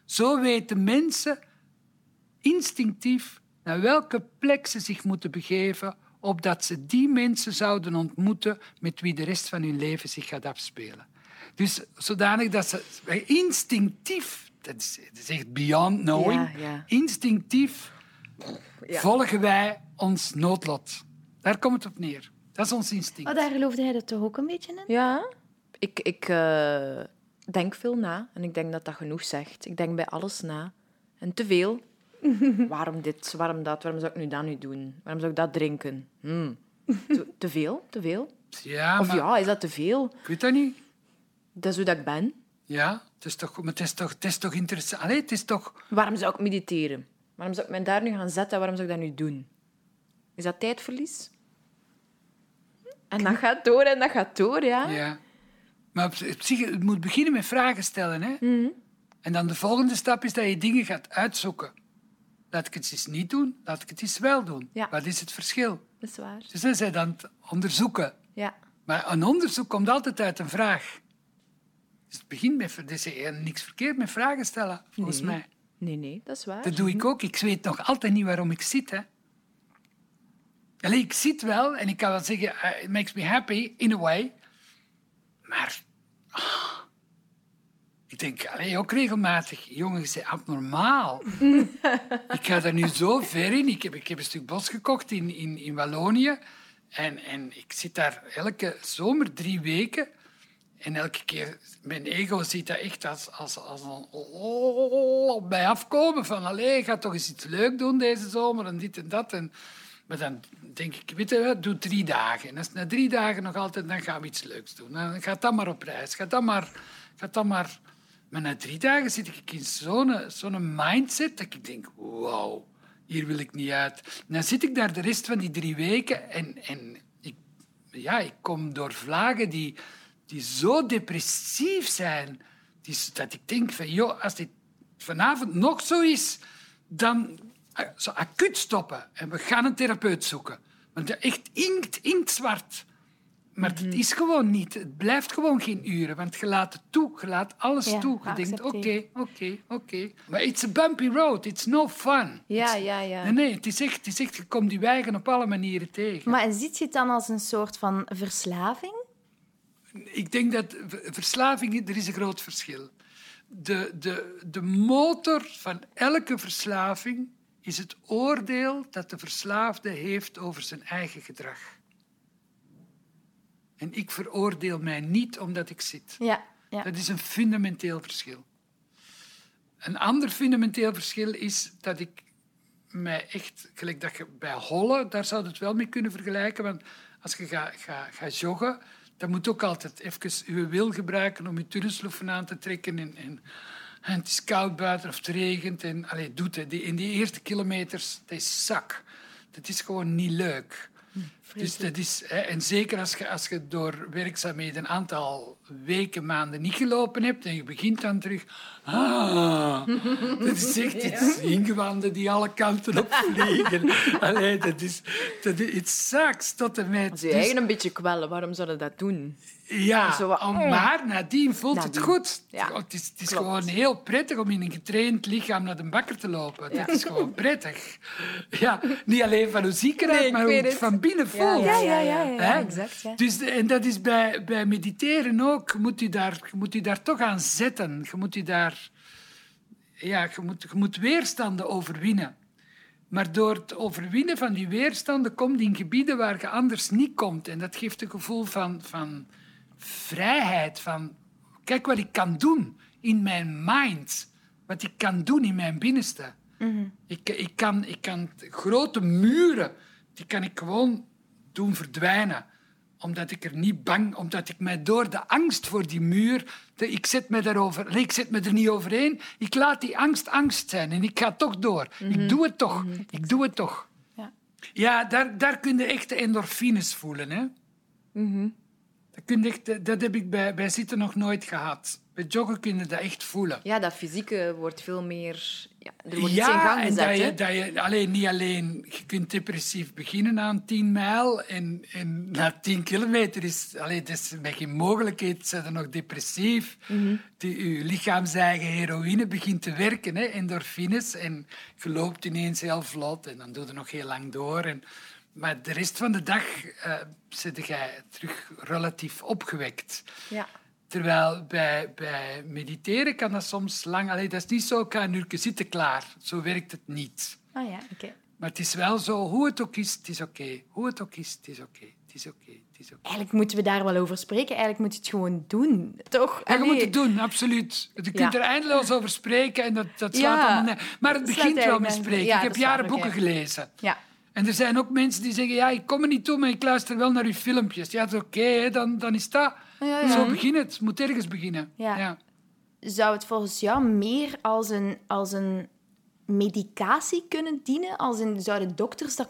zo weten mensen instinctief naar welke plek ze zich moeten begeven, opdat ze die mensen zouden ontmoeten met wie de rest van hun leven zich gaat afspelen. Dus zodanig dat ze instinctief, dat is, dat is echt beyond knowing, Ja, ja. instinctief Ja. volgen wij ons noodlot. Daar komt het op neer. Dat is ons instinct. Oh, daar geloofde hij dat toch ook een beetje in? Ja, ik, ik eh, denk veel na en ik denk dat dat genoeg zegt. Ik denk bij alles na. En te veel. waarom dit, waarom dat, waarom zou ik nu dat nu doen? Waarom zou ik dat drinken? Hmm. Te, veel, te veel. Ja, Of maar ja, is dat te veel? ik weet dat niet. Dat is hoe dat ik ben. Ja, het is toch, maar het is toch, het is toch interessant. Allee, het is toch... Waarom zou ik mediteren? Waarom zou ik mij daar nu gaan zetten? Waarom zou ik dat nu doen? Is dat tijdverlies? En dat gaat door en dat gaat door, ja. Ja. Maar op, op zich, het moet beginnen met vragen stellen. Hè? Mhm. En dan de volgende stap is dat je dingen gaat uitzoeken. Laat ik het eens niet doen, laat ik het eens wel doen. Ja. Wat is het verschil? Dat is waar. Dus dan zijn dan het onderzoeken. Ja. Maar een onderzoek komt altijd uit een vraag. Dus het begint met... Er is niks verkeerd met vragen stellen, volgens Nee. mij. Nee, nee, dat is waar. Dat doe ik ook. Ik weet nog altijd niet waarom ik zit. Hè. Allee, ik zit wel en ik kan wel zeggen, eh, it makes me happy, in a way. Maar ah, ik denk allee, ook regelmatig, jongen, je bent abnormaal. ik ga daar nu zo ver in. Ik heb, ik heb een stuk bos gekocht in, in, in Wallonië. En, en ik zit daar elke zomer drie weken. En elke keer, mijn ego ziet dat echt als, als, als een oh, op mij afkomen. Van, allee, ga toch eens iets leuk doen deze zomer en dit en dat. En, maar dan denk ik, weet je doe drie dagen. En als na drie dagen nog altijd, dan gaan we iets leuks doen. Dan gaat dan maar op reis. Ga dan maar... Ga dan maar maar na drie dagen zit ik in zo'n mindset dat ik denk, wauw, hier wil ik niet uit. En dan zit ik daar de rest van die drie weken en, en ik, ja, ik kom door vlagen die, die zo depressief zijn, dat ik denk van, joh, als dit vanavond nog zo is, dan eh, zo acuut stoppen en we gaan een therapeut zoeken. Want echt inkt, inktzwart. Maar het is gewoon niet. Het blijft gewoon geen uren, want je laat het toe. Je laat alles Ja, toe. Je denkt, oké, oké, oké. Maar it's a bumpy road. It's no fun. Ja, It's- ja, ja. Nee, nee, het is echt, het is echt je komt die wijgen op alle manieren tegen. Maar ziet je het dan als een soort van verslaving? Ik denk dat verslaving, er is een groot verschil. De, de, de motor van elke verslaving is het oordeel dat de verslaafde heeft over zijn eigen gedrag. En ik veroordeel mij niet omdat ik zit. Ja. ja. Dat is een fundamenteel verschil. Een ander fundamenteel verschil is dat ik mij echt, gelijk dat je bij hollen, daar zou het wel mee kunnen vergelijken. Want als je gaat ga, ga joggen, dan moet je ook altijd even je wil gebruiken om je tunnelsloeven aan te trekken. En, en, en het is koud buiten of het regent. En, allee, doet het. Die, in die eerste kilometers, dat is zak. Dat is gewoon niet leuk. Dus dat is, en zeker als je, als je door werkzaamheden een aantal weken, maanden niet gelopen hebt en je begint dan terug. Ah, dat is echt iets ingewanden die alle kanten op vliegen. Allee, dat is, dat is, it sucks tot en met. Je Dus- eigen een beetje kwellen, waarom zou je dat doen? ja, Zo mm. maar nadien voelt Nadien. het goed. Ja, het is, het is gewoon heel prettig om in een getraind lichaam naar de bakker te lopen. Dat is gewoon prettig. Ja, niet alleen van hoe ziek eruit, Nee, ik maar het. van binnen ja, ja, ja, ja, exact. Ja. Dus, en dat is bij, bij mediteren ook. Je moet je, daar, je moet je daar toch aan zetten. Je moet je daar... Ja, je moet, je moet weerstanden overwinnen. Maar door het overwinnen van die weerstanden komt in gebieden waar je anders niet komt. En dat geeft een gevoel van, van vrijheid. Van, kijk wat ik kan doen in mijn mind. Wat ik kan doen in mijn binnenste. Ik, ik, kan, ik kan grote muren, die kan ik gewoon doen verdwijnen omdat ik er niet bang, omdat ik mij door de angst voor die muur, de, ik, zet me daarover, ik zet me er niet overheen, ik laat die angst angst zijn en ik ga toch door. Ik doe het toch, ik doe het toch. Ja. Ja, daar, daar kun je echt de endorfines voelen. Hè? dat, kun je echt, dat heb ik bij, bij zitten nog nooit gehad. Bij joggen kun je dat echt voelen. Ja, dat fysieke wordt veel meer... Ja, er wordt iets in gang en dat je, dat je alleen, niet alleen... Je kunt depressief beginnen aan 10 mijl en, en na 10 kilometer is... Allee, dat is met geen mogelijkheid, zijn er nog depressief. Mhm. Die, je lichaams-eigen heroïne begint te werken, hè, endorfines. En je loopt ineens heel vlot en dan doe je nog heel lang door. En, maar de rest van de dag eh zit jij terug relatief opgewekt. Ja. Terwijl bij, bij mediteren kan dat soms lang... Allee, dat is niet zo, ik ga een uur zitten, klaar. Zo werkt het niet. Ah ja, oké. Maar het is wel zo, hoe het ook is, het is oké. Hoe het ook is, het is oké. Het is oké, het is oké. Eigenlijk moeten we daar wel over spreken. Eigenlijk moet je het gewoon doen, toch? Ja, je moet het doen, absoluut. Je kunt Ja. er eindeloos over spreken en dat, dat slaat Ja, allemaal neer. Maar het begint wel met spreken. ik heb jaren boeken gelezen. Ja. En er zijn ook mensen die zeggen, ja, ik kom er niet toe, maar ik luister wel naar uw filmpjes. Ja, dat is oké, dan, dan is dat. Ja, ja. Zo begin het. Het moet ergens beginnen. Ja. Zou het volgens jou meer als een, als een medicatie kunnen dienen? Als in, zouden dokters dat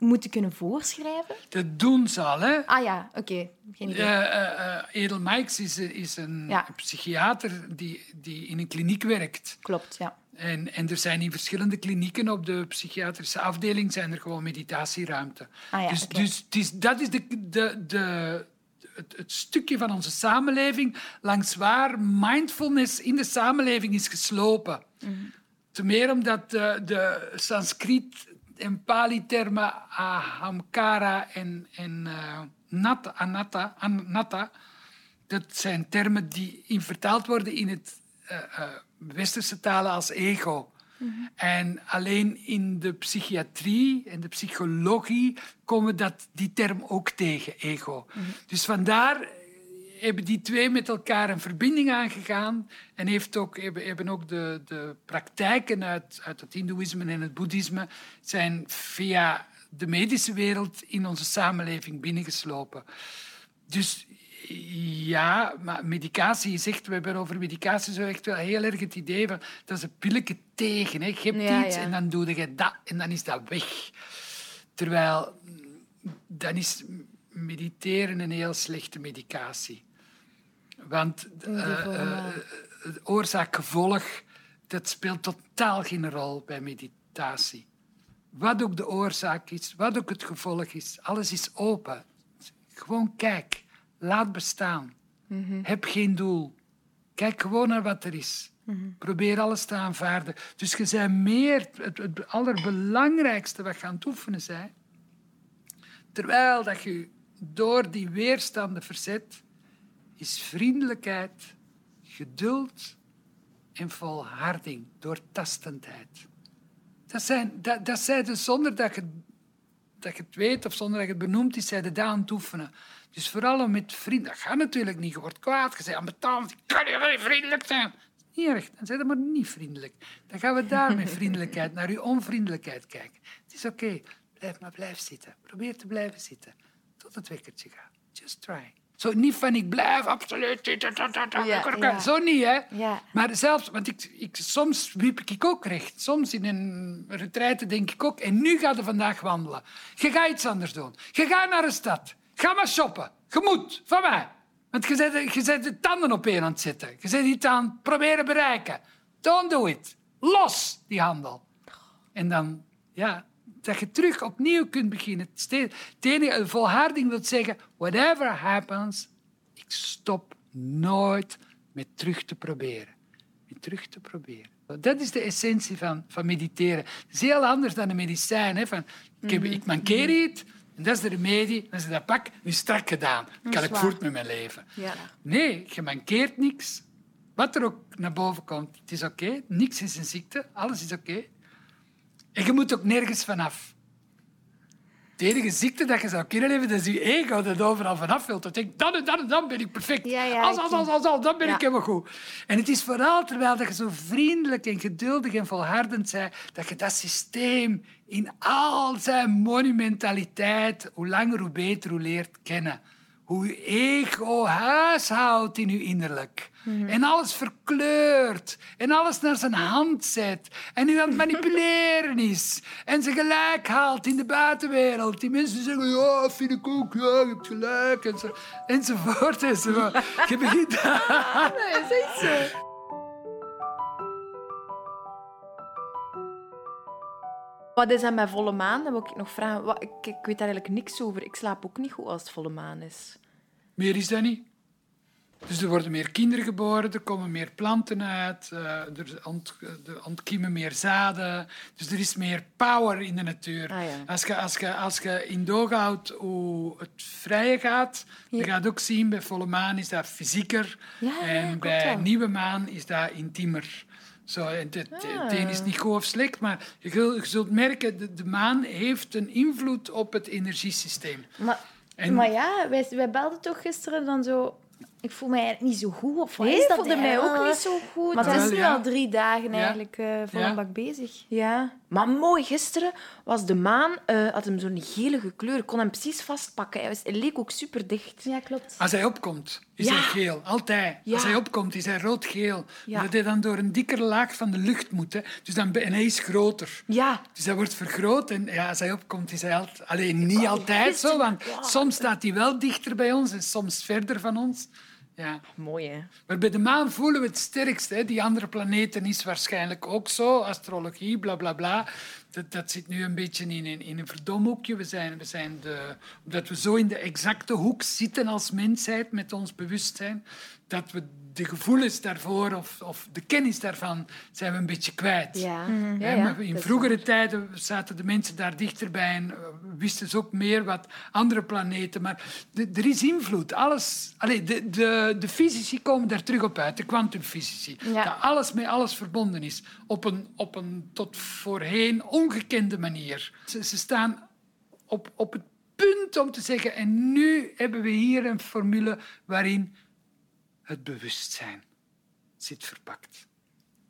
moeten kunnen voorschrijven? Dat doen ze al, hè. Ah ja, oké. Geen idee. Eh, Edel Mikes is, is een Ja. psychiater die, die in een kliniek werkt. Klopt, ja. En, en er zijn in verschillende klinieken op de psychiatrische afdeling zijn er gewoon meditatieruimte. Ah ja, dus dus het is, dat is de, de, de, het, het stukje van onze samenleving langs waar mindfulness in de samenleving is geslopen. Mhm. Te meer omdat de, de Sanskriet en Pali-termen ahamkara en, en eh, nat, anatta, anatta, dat zijn termen die in vertaald worden in het eh, eh, westerse talen als ego. En alleen in de psychiatrie en de psychologie komen dat, die term ook tegen, ego. Dus vandaar hebben die twee met elkaar een verbinding aangegaan en heeft ook, hebben, hebben ook de, de praktijken uit, uit het hindoeïsme en het boeddhisme zijn via de medische wereld in onze samenleving binnengeslopen. Dus ja, maar medicatie is echt... We hebben over medicatie zo echt wel heel erg het idee van... Dat is een pilletje tegen. Hè. Je hebt Ja, iets ja. en dan doe je dat en dan is dat weg. Terwijl dan is mediteren een heel slechte medicatie. Want eh, eh, het oorzaak-gevolg, dat speelt totaal geen rol bij meditatie. Wat ook de oorzaak is, wat ook het gevolg is, alles is open. Gewoon kijk, laat bestaan. Heb geen doel. Kijk gewoon naar wat er is. Probeer alles te aanvaarden. Dus je bent meer het, het allerbelangrijkste wat je aan het oefenen bent. Terwijl dat je door die weerstanden verzet, is vriendelijkheid, geduld en volharding, doortastendheid. Dat zijn, dat, dat zijn dus zonder dat je, dat je het weet of zonder dat je het benoemt, is zij de dat aan het oefenen. Dus vooral om met vrienden, dat gaat natuurlijk niet, je wordt kwaad, je bent ambetant, kan niet vriendelijk zijn. Niet erg, dan zijn we maar niet vriendelijk. Dan gaan we daar met vriendelijkheid naar uw onvriendelijkheid kijken. Het is oké, blijf maar blijf zitten. Probeer te blijven zitten tot het wekkertje gaat. Just try. Zo niet van ik blijf absoluut Ja, ja. Zo niet, hè? Ja. Maar zelfs, want ik, ik, soms wiep ik ook recht. Soms in een retraite denk ik ook. En nu ga je vandaag wandelen. Je gaat iets anders doen. Je gaat naar een stad. Ga maar shoppen. Je moet, van mij. Want je zet, je zet de tanden op één aan het zitten. Je zet iets aan het proberen bereiken. Don't do it. Los die handel. En dan, ja, dat je terug opnieuw kunt beginnen. Het enige, volharding wil zeggen, whatever happens, ik stop nooit met terug te proberen. Met terug te proberen. Dat is de essentie van, van mediteren. Het is heel anders dan een medicijn. Hè? Van, ik, heb, ik mankeer iets, en dat is de remedie. Als ik dat pak, nu strak gedaan. Dan kan ik voort met mijn leven. Ja. Nee, je mankeert niks. Wat er ook naar boven komt, het is oké. Niks is een ziekte, alles is oké. En je moet ook nergens vanaf. De enige ziekte dat je zou kunnen hebben, dat is je ego dat overal vanaf wilt. Dat denkt, dan en dan en dan ben ik perfect. Ja, ja, als, als, als, als, als, dan ben Ja. ik helemaal goed. En het is vooral terwijl dat je zo vriendelijk en geduldig en volhardend bent, dat je dat systeem in al zijn monumentaliteit, hoe langer hoe beter, hoe leert kennen. Hoe je ego huishoudt in je innerlijk. En alles verkleurt. En alles naar zijn hand zet. En u aan het manipuleren is. En ze gelijk haalt in de buitenwereld. Die mensen zeggen, ja, vind ik ook, ja, je hebt gelijk. En zo, enzovoort. enzovoort. Je begint... Nee, is zo. Wat is dat met volle maan? Dat wil ik nog vragen. Wat, ik, ik weet daar eigenlijk niks over. Ik slaap ook niet goed als het volle maan is. Meer is dat niet. Dus er worden meer kinderen geboren, er komen meer planten uit, eh, er ont, er ontkiemen meer zaden. Dus er is meer power in de natuur. Ah, ja. als, je, als, je, als je in doog houdt hoe het vrije gaat, dan je ook zien, bij volle maan is dat fysieker. Ja, en bij nieuwe maan is dat intiemer. Zo, en het, het, het een is niet goed of slecht, maar je, zult- je zult merken, de, de maan heeft een invloed op het energiesysteem. Maar, En- maar ja, wij, wij belden toch gisteren dan zo... Ik voel mij eigenlijk niet zo goed. Of wat Nee, is dat voelde mij ook niet zo goed. Maar het Wel, is nu ja. al drie dagen Ja. eigenlijk eh vol Ja. een bak bezig. Ja, maar mooi. Gisteren was de maan, eh, had hem zo'n gelige kleur. Ik kon hem precies vastpakken. Hij, was, hij leek ook super dicht. Ja, klopt. Als hij opkomt, is Ja. hij geel. Altijd. Ja. Als hij opkomt, is hij rood-geel. Ja. Dat hij dan door een dikkere laag van de lucht moet. Hè. Dus dan, en hij is groter. Ja, Dus hij wordt vergroot en ja, als hij opkomt, is hij altijd... Alleen niet altijd zo, want soms staat hij wel dichter bij ons en soms verder van ons. Ja. mooi hè. Maar bij de maan voelen we het sterkst. Hè. Die andere planeten is waarschijnlijk ook zo. Astrologie, bla bla bla. Dat, dat zit nu een beetje in een, in een verdomhoekje. We zijn, we zijn de, omdat we zo in de exacte hoek zitten als mensheid met ons bewustzijn, dat we de gevoelens daarvoor of, of de kennis daarvan zijn we een beetje kwijt. Ja. Hè, ja, in vroegere tijden zaten de mensen daar dichterbij en eh, wisten ze ook meer wat andere planeten. Maar de- er is invloed. Alles, allee, de, de, de fysici komen daar terug op uit, de kwantumfysici. Ja. Dat alles met alles verbonden is. Op een, op een tot voorheen ongekende manier. Ze, ze staan op, op het punt om te zeggen... en nu hebben we hier een formule waarin het bewustzijn zit verpakt.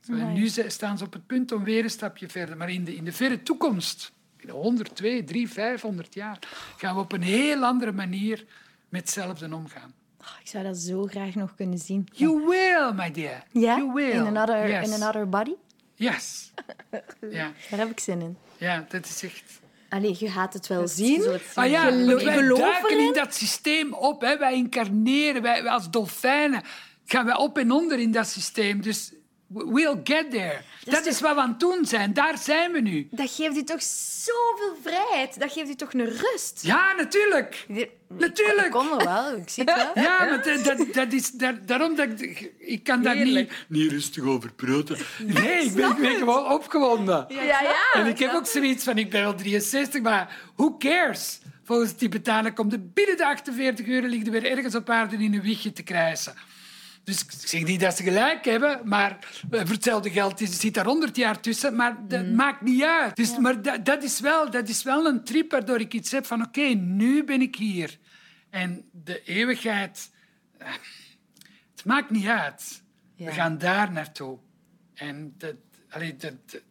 En nu staan ze op het punt om weer een stapje verder. Maar in de, in de verre toekomst, in 100, 2, 3, 500 jaar, gaan we op een heel andere manier met hetzelfde omgaan. Oh, ik zou dat zo graag nog kunnen zien. You will, my dear. You will. In another, yes. in another body? Yes. Ja, Daar heb ik zin in. ja, dat is echt... Allee, je gaat het wel zien. het zien. Ah ja, Gelo- want wij geloof duiken in dat systeem op. Hè. Wij incarneren, wij, wij als dolfijnen gaan wij op en onder in dat systeem. Dus we'll get there. Dat is wat we aan het doen zijn. Daar zijn we nu. Dat geeft u toch zoveel vrijheid. Dat geeft u toch een rust. Ja, natuurlijk. Natuurlijk. Ik kom er wel, ik zie het wel. Ja, maar dat, dat, dat is daar, daarom dat ik... Ik kan daar niet, niet rustig over praten. Nee, ik ben, ik ben gewoon opgewonden. Ja, ja. En ik heb ook zoiets van, ik ben al 63, maar who cares? Volgens de Tibetanen komt er binnen de 48 uur ligt er weer ergens op aarde in een wiegje te krijsen. Dus ik zeg niet dat ze gelijk hebben, maar voor hetzelfde geld is, zit daar 100 jaar tussen, maar dat maakt niet uit. Dus, Maar dat, dat, is wel, dat is wel een trip waardoor ik iets heb van oké, nu ben ik hier. En de eeuwigheid, eh, het maakt niet uit. We gaan daar naartoe. En dat, allee, dat,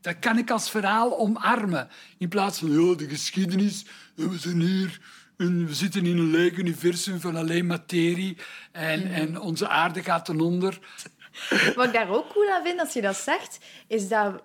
dat, kan ik als verhaal omarmen. In plaats van, ja, de geschiedenis, en we zijn hier... En we zitten in een leeg universum van alleen materie en, en onze aarde gaat ten onder. Wat ik daar ook cool aan vind, als je dat zegt, is dat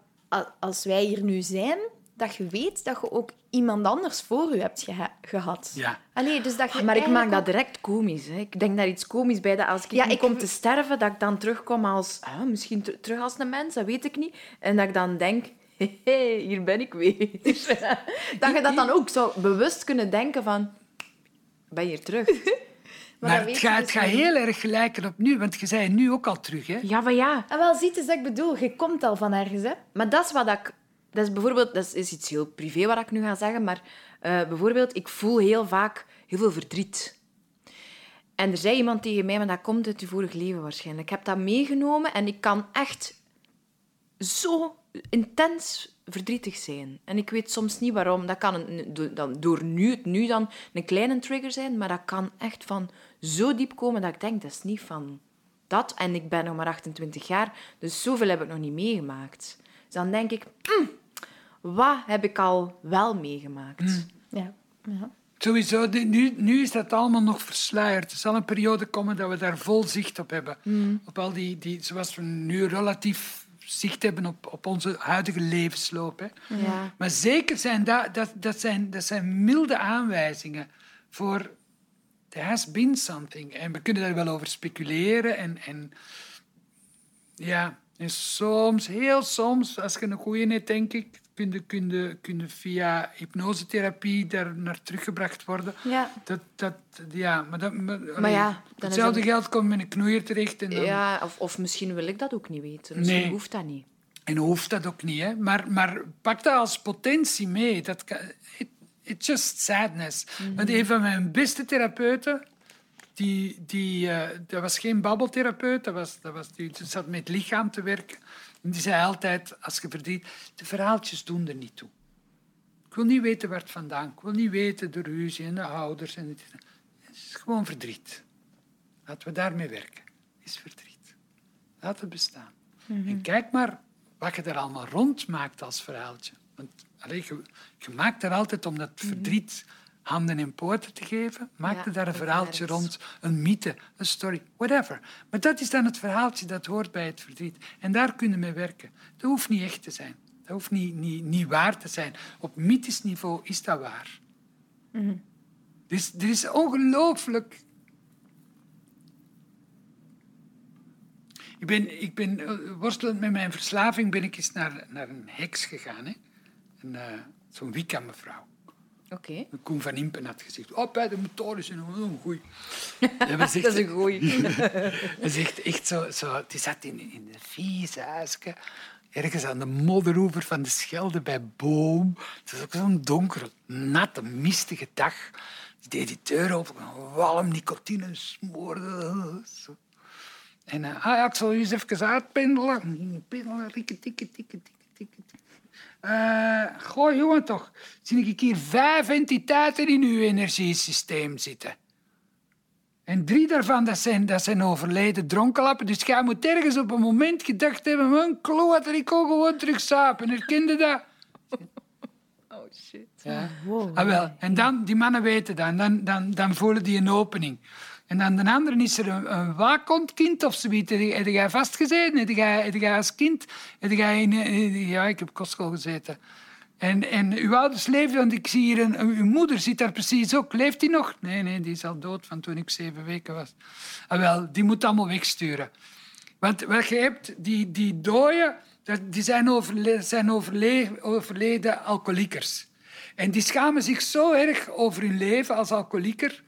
als wij hier nu zijn, dat je weet dat je ook iemand anders voor je hebt geha- gehad. Ja. Allee, dus dat je Maar ik maak dat direct komisch. Hè. Ik denk daar iets komisch bij. Dat als ik, Ja, niet ik- kom te sterven, dat ik dan terugkom als... ah, misschien ter- terug als een mens, dat weet ik niet. En dat ik dan denk... Hé, hier ben ik weer. dat je dat dan ook zou bewust kunnen denken van... Ik ben hier terug. Maar het gaat, dus het gaat niet. heel erg gelijken op nu, want je zei nu ook al terug. Hè? Ja, maar ja. Ah, wel, ziet eens dat ik bedoel. Je komt al van ergens, hè? Maar dat is wat ik... Dat is bijvoorbeeld... Dat is iets heel privé wat ik nu ga zeggen, maar eh, bijvoorbeeld, ik voel heel vaak heel veel verdriet. En er zei iemand tegen mij, maar dat komt uit je vorig leven waarschijnlijk. Ik heb dat meegenomen en ik kan echt zo intens verdrietig zijn. En ik weet soms niet waarom. Dat kan een, dan, door nu, het nu dan een kleine trigger zijn, maar dat kan echt van zo diep komen dat ik denk, dat is niet van dat. En ik ben nog maar 28 jaar, dus zoveel heb ik nog niet meegemaakt. Dus dan denk ik, "Mm, wat heb ik al wel meegemaakt? Ja. ja. Sowieso, nu, nu is dat allemaal nog versluierd. Er zal een periode komen dat we daar vol zicht op hebben. Op al die, die, zoals we nu relatief zicht hebben op, op onze huidige levensloop. Hè. Ja. Maar zeker zijn dat, dat, dat, zijn, dat zijn milde aanwijzingen voor... There has been something. En we kunnen daar wel over speculeren. En, en ja, en soms, heel soms, als je een goeie hebt, denk ik, kun je, kun je, kun je via hypnosetherapie daar naar teruggebracht worden. Ja. Dat, dat, ja, maar, dat, maar, Maar ja, hetzelfde geld komt met een knoeier terecht. En, dan, Ja, of, of misschien wil ik dat ook niet weten. Misschien Nee. hoeft dat niet. en hoeft dat ook niet. Hè? Maar, maar pak dat als potentie mee. Dat kan, it, it's just sadness. Want een van mijn beste therapeuten... Die, die, eh, dat was geen babbeltherapeut, dat was, dat was, die zat met het lichaam te werken. En die zei altijd, als je verdriet, de verhaaltjes doen er niet toe. Ik wil niet weten waar het vandaan komt. Ik wil niet weten de ruzie en de ouders. En het, het is gewoon verdriet. Laten we daarmee werken. Het is verdriet. Laat het bestaan. En kijk maar wat je er allemaal rond maakt als verhaaltje. Want allee, je, je maakt er altijd om dat verdriet handen en poorten te geven, maak Ja, er daar een verhaaltje rond, een mythe, een story, whatever. Maar dat is dan het verhaaltje dat hoort bij het verdriet. En daar kunnen we mee werken. Dat hoeft niet echt te zijn. Dat hoeft niet, niet, niet waar te zijn. Op mythisch niveau is dat waar. Dus er is ongelooflijk Ik ben, ik ben eh, worstelend met mijn verslaving ben ik eens naar, naar een heks gegaan. Hè? Een, eh, Zo'n Wicca-mevrouw. Oké. Koen van Impen had gezegd, oh, bij de zijn we een goeie. En we Dat is een goeie. Hij zegt echt zo, zo die zat in, in een vies huisje, ergens aan de modderoever van de Schelde bij Boom. Het was ook zo'n donkere, natte, mistige dag. Die deed die deur open, walm, nicotine, smoorde. En eh, ah, ja, ik zal u eens even uitpendelen. Pendelen, tikke, tikke, tikke, tikke, Eh, goh, jongen toch. Zie ik hier vijf entiteiten in uw energiesysteem zitten. En drie daarvan dat zijn, dat zijn overleden dronkenlappen. Dus jij moet ergens op een moment gedacht hebben... Mijn kloot, ik kon gewoon terug sapen. Herkende dat? Oh, shit. Ja. Ah, wel. En dan, die mannen weten dat. En dan, dan, dan voelen die een opening. En dan de andere is er een, een waakhondkind of zoiets. Heb jij vastgezeten? Heb jij, heb jij als kind... Heb jij in, ja, ik heb kostschool gezeten. En, en uw ouders leefden, want ik zie hier... Een, uw moeder zit daar precies ook. Leeft die nog? Nee, nee, die is al dood van toen ik zeven weken was. Ah, wel, die moet allemaal wegsturen. Want wat je hebt, die, die dooien, die zijn, overle zijn overle overleden alcoholiekers. En die schamen zich zo erg over hun leven als alcoholieker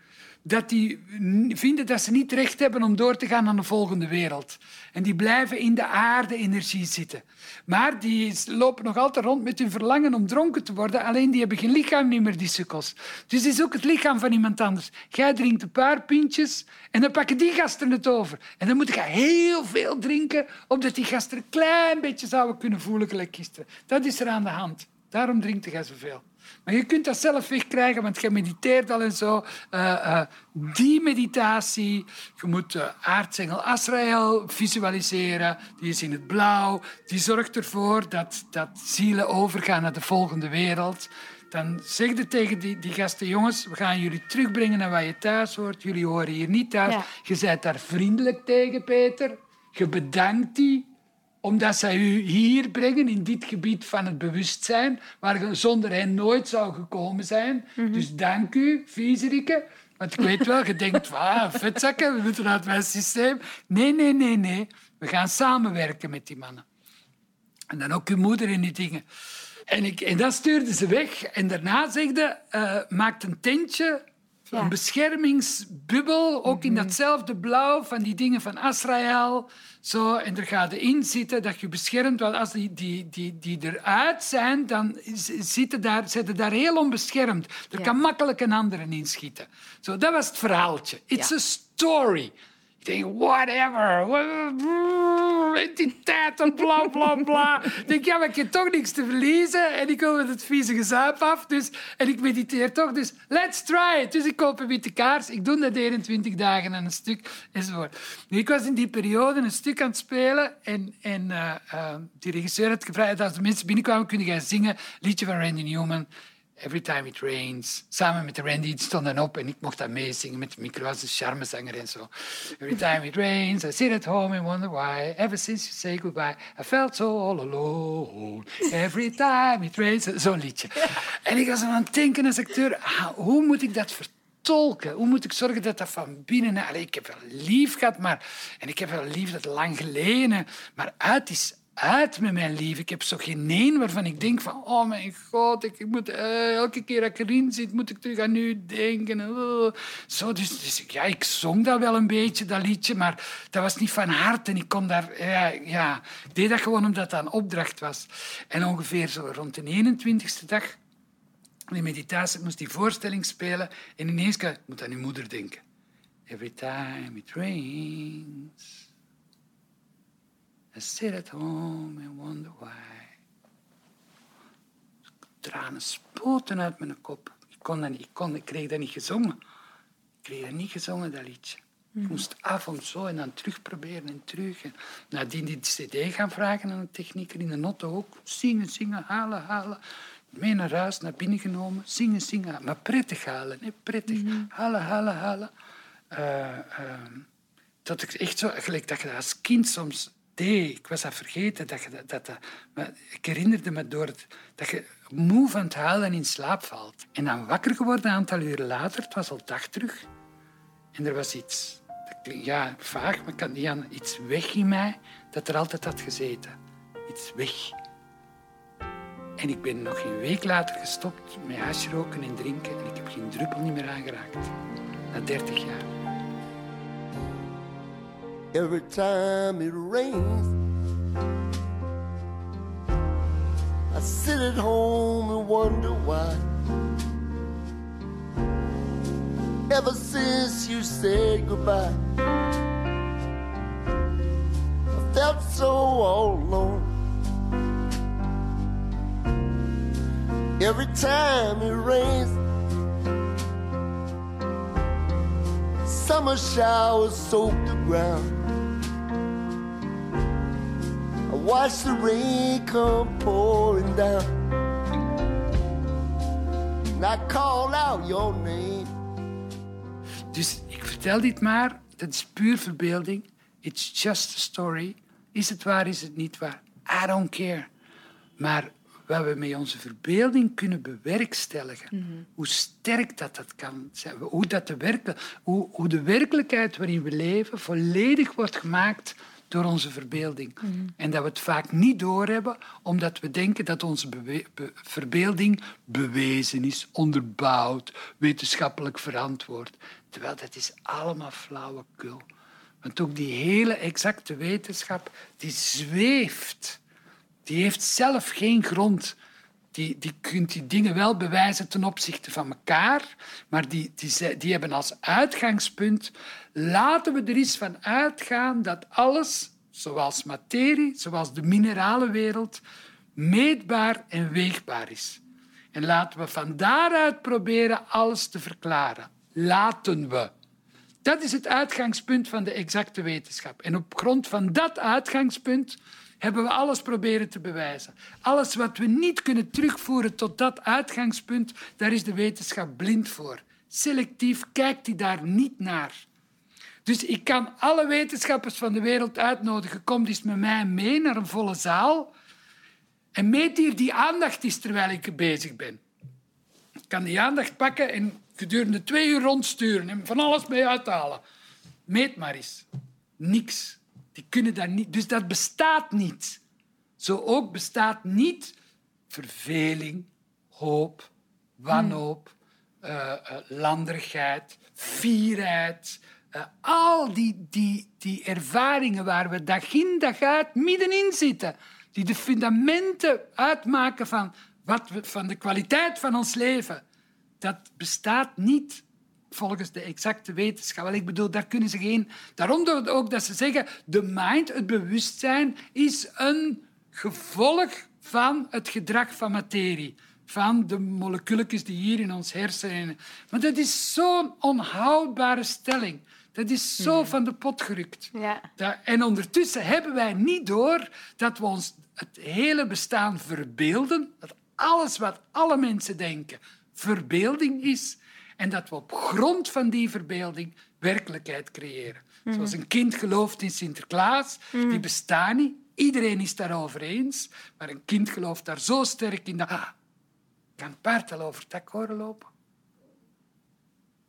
dat die vinden dat ze niet recht hebben om door te gaan naar de volgende wereld. En die blijven in de aarde-energie zitten. Maar die lopen nog altijd rond met hun verlangen om dronken te worden, alleen die hebben geen lichaam niet meer, die sukkels. Dus het is ook het lichaam van iemand anders. Jij drinkt een paar pintjes en dan pakken die gasten het over. En dan moet je heel veel drinken, opdat die gasten een klein beetje zouden kunnen voelen gelijk gisteren. Dat is er aan de hand. Daarom drinkt jij zoveel. Maar je kunt dat zelf wegkrijgen, want je mediteert al en zo. Eh, eh, die meditatie, je moet de aartsengel Azrael visualiseren. Die is in het blauw. Die zorgt ervoor dat, dat zielen overgaan naar de volgende wereld. Dan zeg je tegen die, die gasten, jongens, we gaan jullie terugbrengen naar waar je thuis hoort. Jullie horen hier niet thuis. Ja. Je bent daar vriendelijk tegen, Peter. Je bedankt die omdat zij u hier brengen, in dit gebied van het bewustzijn, waar je zonder hen nooit zou gekomen zijn. Dus dank u, viezerikke. Want ik weet wel, je denkt, ah, vetzakken, we moeten uit mijn systeem. Nee, nee, nee, nee. We gaan samenwerken met die mannen. En dan ook uw moeder in die dingen. En, ik, en dat stuurde ze weg. En daarna zegde, eh maak een tentje, Ja. een beschermingsbubbel, ook in datzelfde blauw van die dingen van Azrael. Zo, en er gaat in zitten dat je beschermt. Want als die, die, die, die eruit zijn, dan zitten daar, zitten daar heel onbeschermd. Er Ja. kan makkelijk een andere inschieten. Zo, dat was het verhaaltje. It's Ja. a story. Denk, whatever. Entiteiten, bla, bla, bla. Ik denk, ja, maar ik heb toch niks te verliezen. En ik wil met het vieze gezuip af. Dus, en ik mediteer toch. Dus let's try it. Dus ik koop een witte kaars. Ik doe dat 21 dagen en een stuk. Enzovoort. Ik was in die periode een stuk aan het spelen. En, en eh, die regisseur had gevraagd, als de mensen binnenkwamen, kun jij zingen. Liedje van Randy Newman. Every Time It Rains. Samen met Randy die stond dan op en ik mocht dat meezingen met de micro als charmezanger en zo. Every time it rains, I sit at home and wonder why. Ever since you say goodbye, I felt so all alone. Every time it rains. Zo'n liedje. En ik was aan het denken als acteur, ah, hoe moet ik dat vertolken? Hoe moet ik zorgen dat dat van binnen... Allee, ik heb wel lief gehad, maar... En ik heb wel lief dat lang geleden. Maar uit is uit met mijn lief. Ik heb zo geen één waarvan ik denk van... Oh mijn god, ik moet, eh, elke keer dat ik erin zit, moet ik terug aan u denken. Oh. Zo, dus, dus, ja, ik zong dat wel een beetje, dat liedje. Maar dat was niet van hart. En ik kon daar... Ja, ja, ik deed dat gewoon omdat dat een opdracht was. En ongeveer zo rond de 21ste dag... In meditatie moest die voorstelling spelen. En ineens... Ik moet aan uw moeder denken. Every time it rains... I sit at home and wonder why. Tranen spoten uit mijn kop. Ik, kon dat niet, ik, kon, ik kreeg dat niet gezongen. Ik kreeg dat niet gezongen, dat liedje. Ik moest af en zo en dan terug proberen en terug. En nadien die cd gaan vragen aan de technieker in de notte ook. Zingen, zingen, halen, halen. Mee naar huis, naar binnen genomen. Zingen, zingen. Maar prettig halen, hè? prettig. Halen, halen, halen. Uh, uh, dat ik echt zo, gelijk dat je dat als kind soms deed. Ik was dat vergeten. Dat je dat, dat, ik herinnerde me door dat je moe van het huilen en in slaap valt. En dan wakker geworden een aantal uur later. Het was al dag terug. En er was iets... Ja, vaag, maar ik kan niet aan... Iets weg in mij dat er altijd had gezeten. Iets weg. En ik ben nog een week later gestopt met hasroken en drinken. En ik heb geen druppel niet meer aangeraakt. Na 30 jaar. Every time it rains. I sit at home and wonder why. Ever since you said goodbye, I felt so all alone. Every time it rains, summer showers soak the ground. Watch the rain come pouring down. And I call out your name. Dus ik vertel dit maar, dat is puur verbeelding. It's just a story. Is het waar, is het niet waar? I don't care. Maar wat we met onze verbeelding kunnen bewerkstelligen, hoe sterk dat, dat kan zijn, hoe, dat de werken, hoe, hoe de werkelijkheid waarin we leven volledig wordt gemaakt door onze verbeelding. En dat we het vaak niet doorhebben, omdat we denken dat onze bewe- be- verbeelding bewezen is, onderbouwd, wetenschappelijk verantwoord. Terwijl dat is allemaal flauwekul. Want ook die hele exacte wetenschap, die zweeft. Die heeft zelf geen grond. Die, die kunt die dingen wel bewijzen ten opzichte van elkaar, maar die, die, die hebben als uitgangspunt... Laten we er eens van uitgaan dat alles, zoals materie, zoals de mineralenwereld, meetbaar en weegbaar is. En laten we van daaruit proberen alles te verklaren. Laten we. Dat is het uitgangspunt van de exacte wetenschap. En op grond van dat uitgangspunt hebben we alles proberen te bewijzen. Alles wat we niet kunnen terugvoeren tot dat uitgangspunt, daar is de wetenschap blind voor. Selectief kijkt hij daar niet naar. Dus ik kan alle wetenschappers van de wereld uitnodigen. Kom eens met mij mee naar een volle zaal en meet hier die aandacht is terwijl ik bezig ben. Ik kan die aandacht pakken en gedurende twee uur rondsturen en van alles mee uithalen. Meet maar eens. Niks. Die kunnen dat niet. Dus dat bestaat niet. Zo ook bestaat niet verveling, hoop, wanhoop, eh, eh, landerigheid, fierheid. Eh, al die, die, die ervaringen waar we dag in dag uit middenin zitten. Die de fundamenten uitmaken van, wat van de kwaliteit van ons leven. Dat bestaat niet volgens de exacte wetenschap. Ik bedoel, daar kunnen ze geen... Daarom ook dat ze zeggen, de mind, het bewustzijn, is een gevolg van het gedrag van materie. Van de moleculetjes die hier in ons hersenen... Maar dat is zo'n onhoudbare stelling. Dat is zo van de pot gerukt. Ja. En ondertussen hebben wij niet door dat we ons het hele bestaan verbeelden, dat alles wat alle mensen denken verbeelding is en dat we op grond van die verbeelding werkelijkheid creëren. Zoals een kind gelooft in Sinterklaas, die bestaat niet. Iedereen is daarover eens, maar een kind gelooft daar zo sterk in dat... Ah, kan het paard al over het dak horen lopen?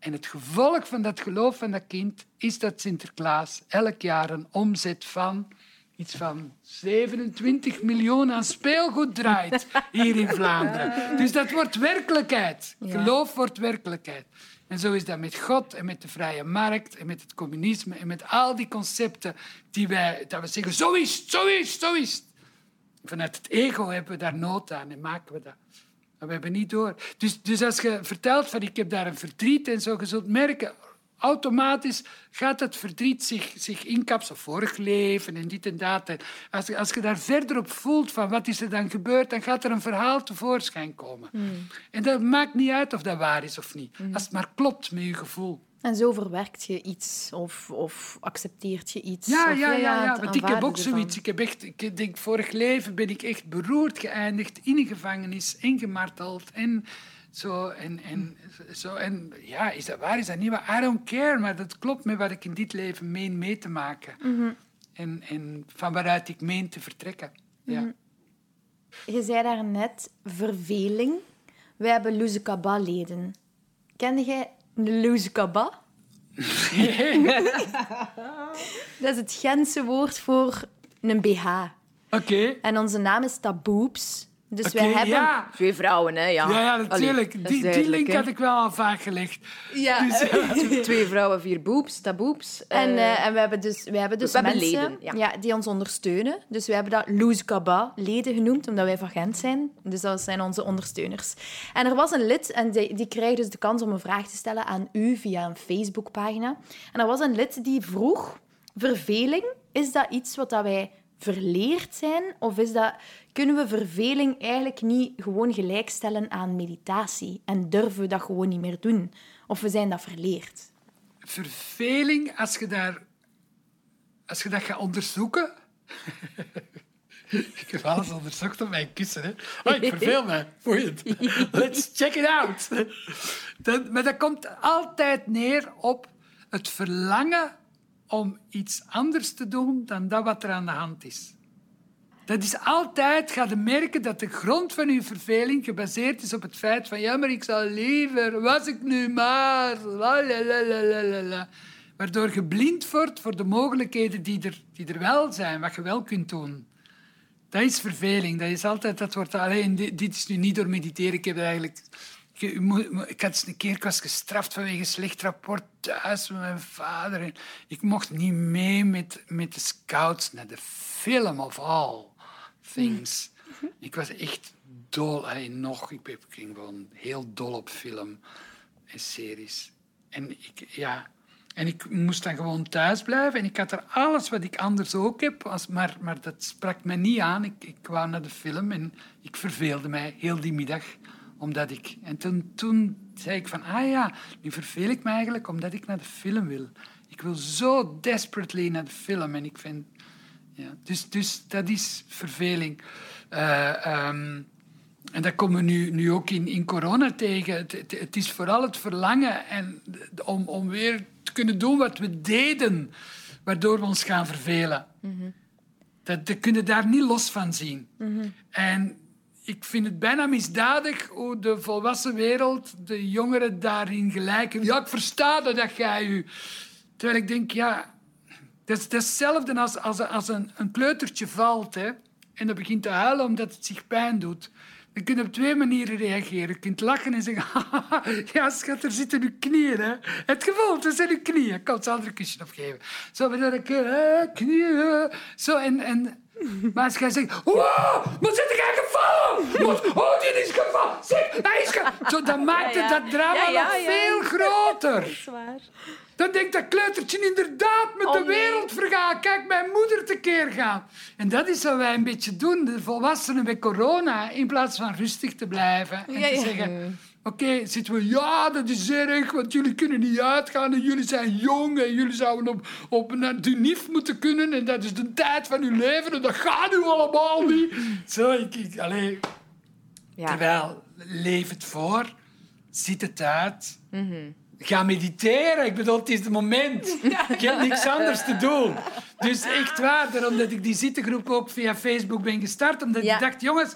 En het gevolg van dat geloof van dat kind is dat Sinterklaas elk jaar een omzet van iets van 27 miljoen aan speelgoed draait hier in Vlaanderen. Dus dat wordt werkelijkheid. Geloof wordt werkelijkheid. En zo is dat met God en met de vrije markt en met het communisme en met al die concepten die wij, dat we zeggen, zo is het, zo is het, zo is het. Vanuit het ego hebben we daar nood aan en maken we dat. We hebben niet door. Dus, dus als je vertelt van ik heb daar een verdriet en zo, je zult merken, automatisch gaat dat verdriet zich, zich inkapselen. Vorig leven en dit en dat. En als, je- als je daar verder op voelt van wat is er dan gebeurd, dan gaat er een verhaal tevoorschijn komen. En dat maakt niet uit of dat waar is of niet. Als het maar klopt met je gevoel. En zo verwerkt je iets of, of accepteert je iets. Ja, of, ja, ja, ja. Want ik heb ook ervan. zoiets. Ik heb echt, ik denk, vorig leven ben ik echt beroerd geëindigd in een gevangenis en gemarteld en zo. En, en, zo. en ja, is dat waar? Is dat niet waar? I don't care, maar dat klopt met wat ik in dit leven meen mee te maken. en, en van waaruit ik meen te vertrekken. Ja. Je zei daar net verveling. Wij hebben Louzekaba-leden. Kende jij een Louzekaba? Dat is het Gentse woord voor een BH. Oké. En onze naam is Taboeps. Dus wij hebben... ja. Twee vrouwen, hè? Ja, Ja, ja, natuurlijk. Allee, die, die link hè. had ik wel al vaak gelegd. Ja. Twee- Twee vrouwen, vier boobs, taboeps. En, Eh, eh, en we hebben dus, we hebben dus we hebben mensen leden, ja. die ons ondersteunen. Dus we hebben dat Louzekaba leden genoemd, omdat wij van Gent zijn. Dus dat zijn onze ondersteuners. En er was een lid, en die, die krijgt dus de kans om een vraag te stellen aan u via een Facebookpagina. En er was een lid die vroeg, verveling, is dat iets wat dat wij verleerd zijn? Of is dat, kunnen we verveling eigenlijk niet gewoon gelijkstellen aan meditatie? En durven we dat gewoon niet meer doen? Of we zijn dat verleerd? verveling, als je, daar, als je dat gaat onderzoeken... ik heb alles onderzocht op mijn kussen. Hè. Oh, ik verveel me. Let's check it out. Dan, maar dat komt altijd neer op het verlangen om iets anders te doen dan dat wat er aan de hand is. Dat is altijd, ga je merken dat de grond van je verveling gebaseerd is op het feit van ja, maar ik zou liever, was ik nu maar, la. Waardoor je blind wordt voor de mogelijkheden die er, die er wel zijn, wat je wel kunt doen. Dat is verveling. Dat is altijd, dat wordt alleen, dit is nu niet door mediteren. Ik heb eigenlijk, ik, had eens een keer, ik was gestraft vanwege een slecht rapport thuis met mijn vader. En ik mocht niet mee met, met de scouts naar de film of all things. Ik was echt dol. Hey, nog, ik ben- ging gewoon heel dol op film en series. En ik, ja... En ik moest dan gewoon thuis blijven. En ik had er alles wat ik anders ook heb. Als, maar, maar dat sprak me niet aan. Ik, ik wou naar de film en ik verveelde mij heel die middag. Omdat ik... En toen, toen zei ik van... Ah ja, nu verveel ik me eigenlijk omdat ik naar de film wil. Ik wil zo desperately naar de film. En ik vind... Ja, dus, dus dat is verveling. Eh, ehm, en dat komen we nu, nu ook in, in corona tegen. Het, het, het is vooral het verlangen en, om, om weer te kunnen doen wat we deden, waardoor we ons gaan vervelen. Dat, dat kun je daar niet los van zien. En ik vind het bijna misdadig hoe de volwassen wereld de jongeren daarin gelijken. Ja, ik versta dat, dat jij u... Terwijl ik denk, ja, dat is, hetzelfde als, als, als een, kleutertje valt hè, en dat begint te huilen omdat het zich pijn doet. Dan kun je op twee manieren reageren. Je kunt lachen en zeggen, ja schat, er zitten uw knieën. Hè. Het gevoel, dat zijn uw knieën. Kan het andere kusje opgeven. Zo, maar dan knieën. Zo, en, en, maar als jij zegt, wow, wat zit Wat, oh, die is gevallen. Zeg, hij is gevallen. Zo, dan maakt het dat drama nog veel groter. Zwaar. Dan denkt dat kleutertje inderdaad met Oh, de nee. wereld vergaan. Kijk, mijn moeder tekeer gaan. En dat is wat wij een beetje doen, de volwassenen bij corona. In plaats van rustig te blijven en te zeggen... Oké, zitten we... Ja, dat is erg, want jullie kunnen niet uitgaan en jullie zijn jong en jullie zouden op, op naar Dunif moeten kunnen en dat is de tijd van uw leven en dat gaat nu allemaal niet. Zo, ik... ik allee, Ja. Terwijl, leef het voor, zit het uit. Ga mediteren. Ik bedoel, het is het moment. Ik heb niks anders te doen. Dus echt waar, daarom dat ik die zittengroep ook via Facebook ben gestart. Omdat Ja. ik dacht, jongens,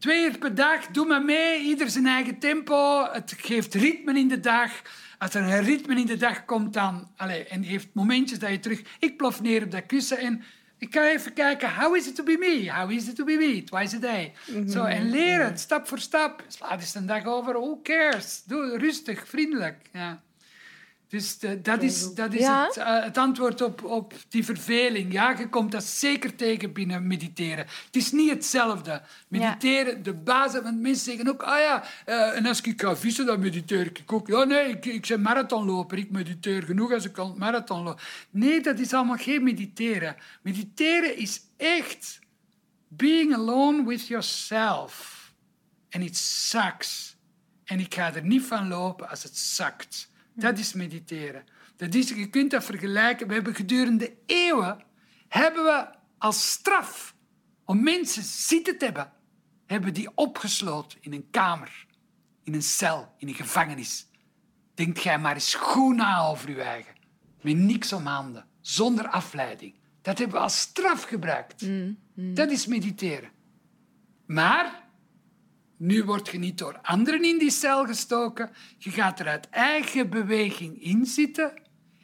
twee uur per dag, doe maar mee. Ieder zijn eigen tempo. Het geeft ritme in de dag. Als er een ritme in de dag komt, dan... Allez, en heeft momentjes dat je terug... Ik plof neer op dat kussen en... Ik ga even kijken, how is it to be me? How is it to be me? Twice a day. Zo, en leren het, stap voor stap. Sla eens een dag over, who cares? Doe rustig, vriendelijk. Ja. Dus de- dat is, dat is Ja. het, eh, het antwoord op, op die verveling. Ja, je komt dat zeker tegen binnen mediteren. Het is niet hetzelfde. Mediteren, de basis... Want mensen zeggen ook, ah ja, eh, en als ik ga vissen, dan mediteer ik ook. Ja, nee, ik, ik ben marathonloper. Ik mediteer genoeg als ik kan marathon lopen. Nee, dat is allemaal geen mediteren. Mediteren is echt being alone with yourself. En it sucks. En ik ga er niet van lopen als het zakt. Dat is mediteren. Dat is, je kunt dat vergelijken. We hebben gedurende eeuwen hebben we als straf om mensen zitten te hebben, hebben die opgesloten in een kamer, in een cel, in een gevangenis. Denk jij maar eens goed na over je eigen. Met niks om handen, zonder afleiding. Dat hebben we als straf gebruikt. Dat is mediteren. Maar nu word je niet door anderen in die cel gestoken. Je gaat er uit eigen beweging in zitten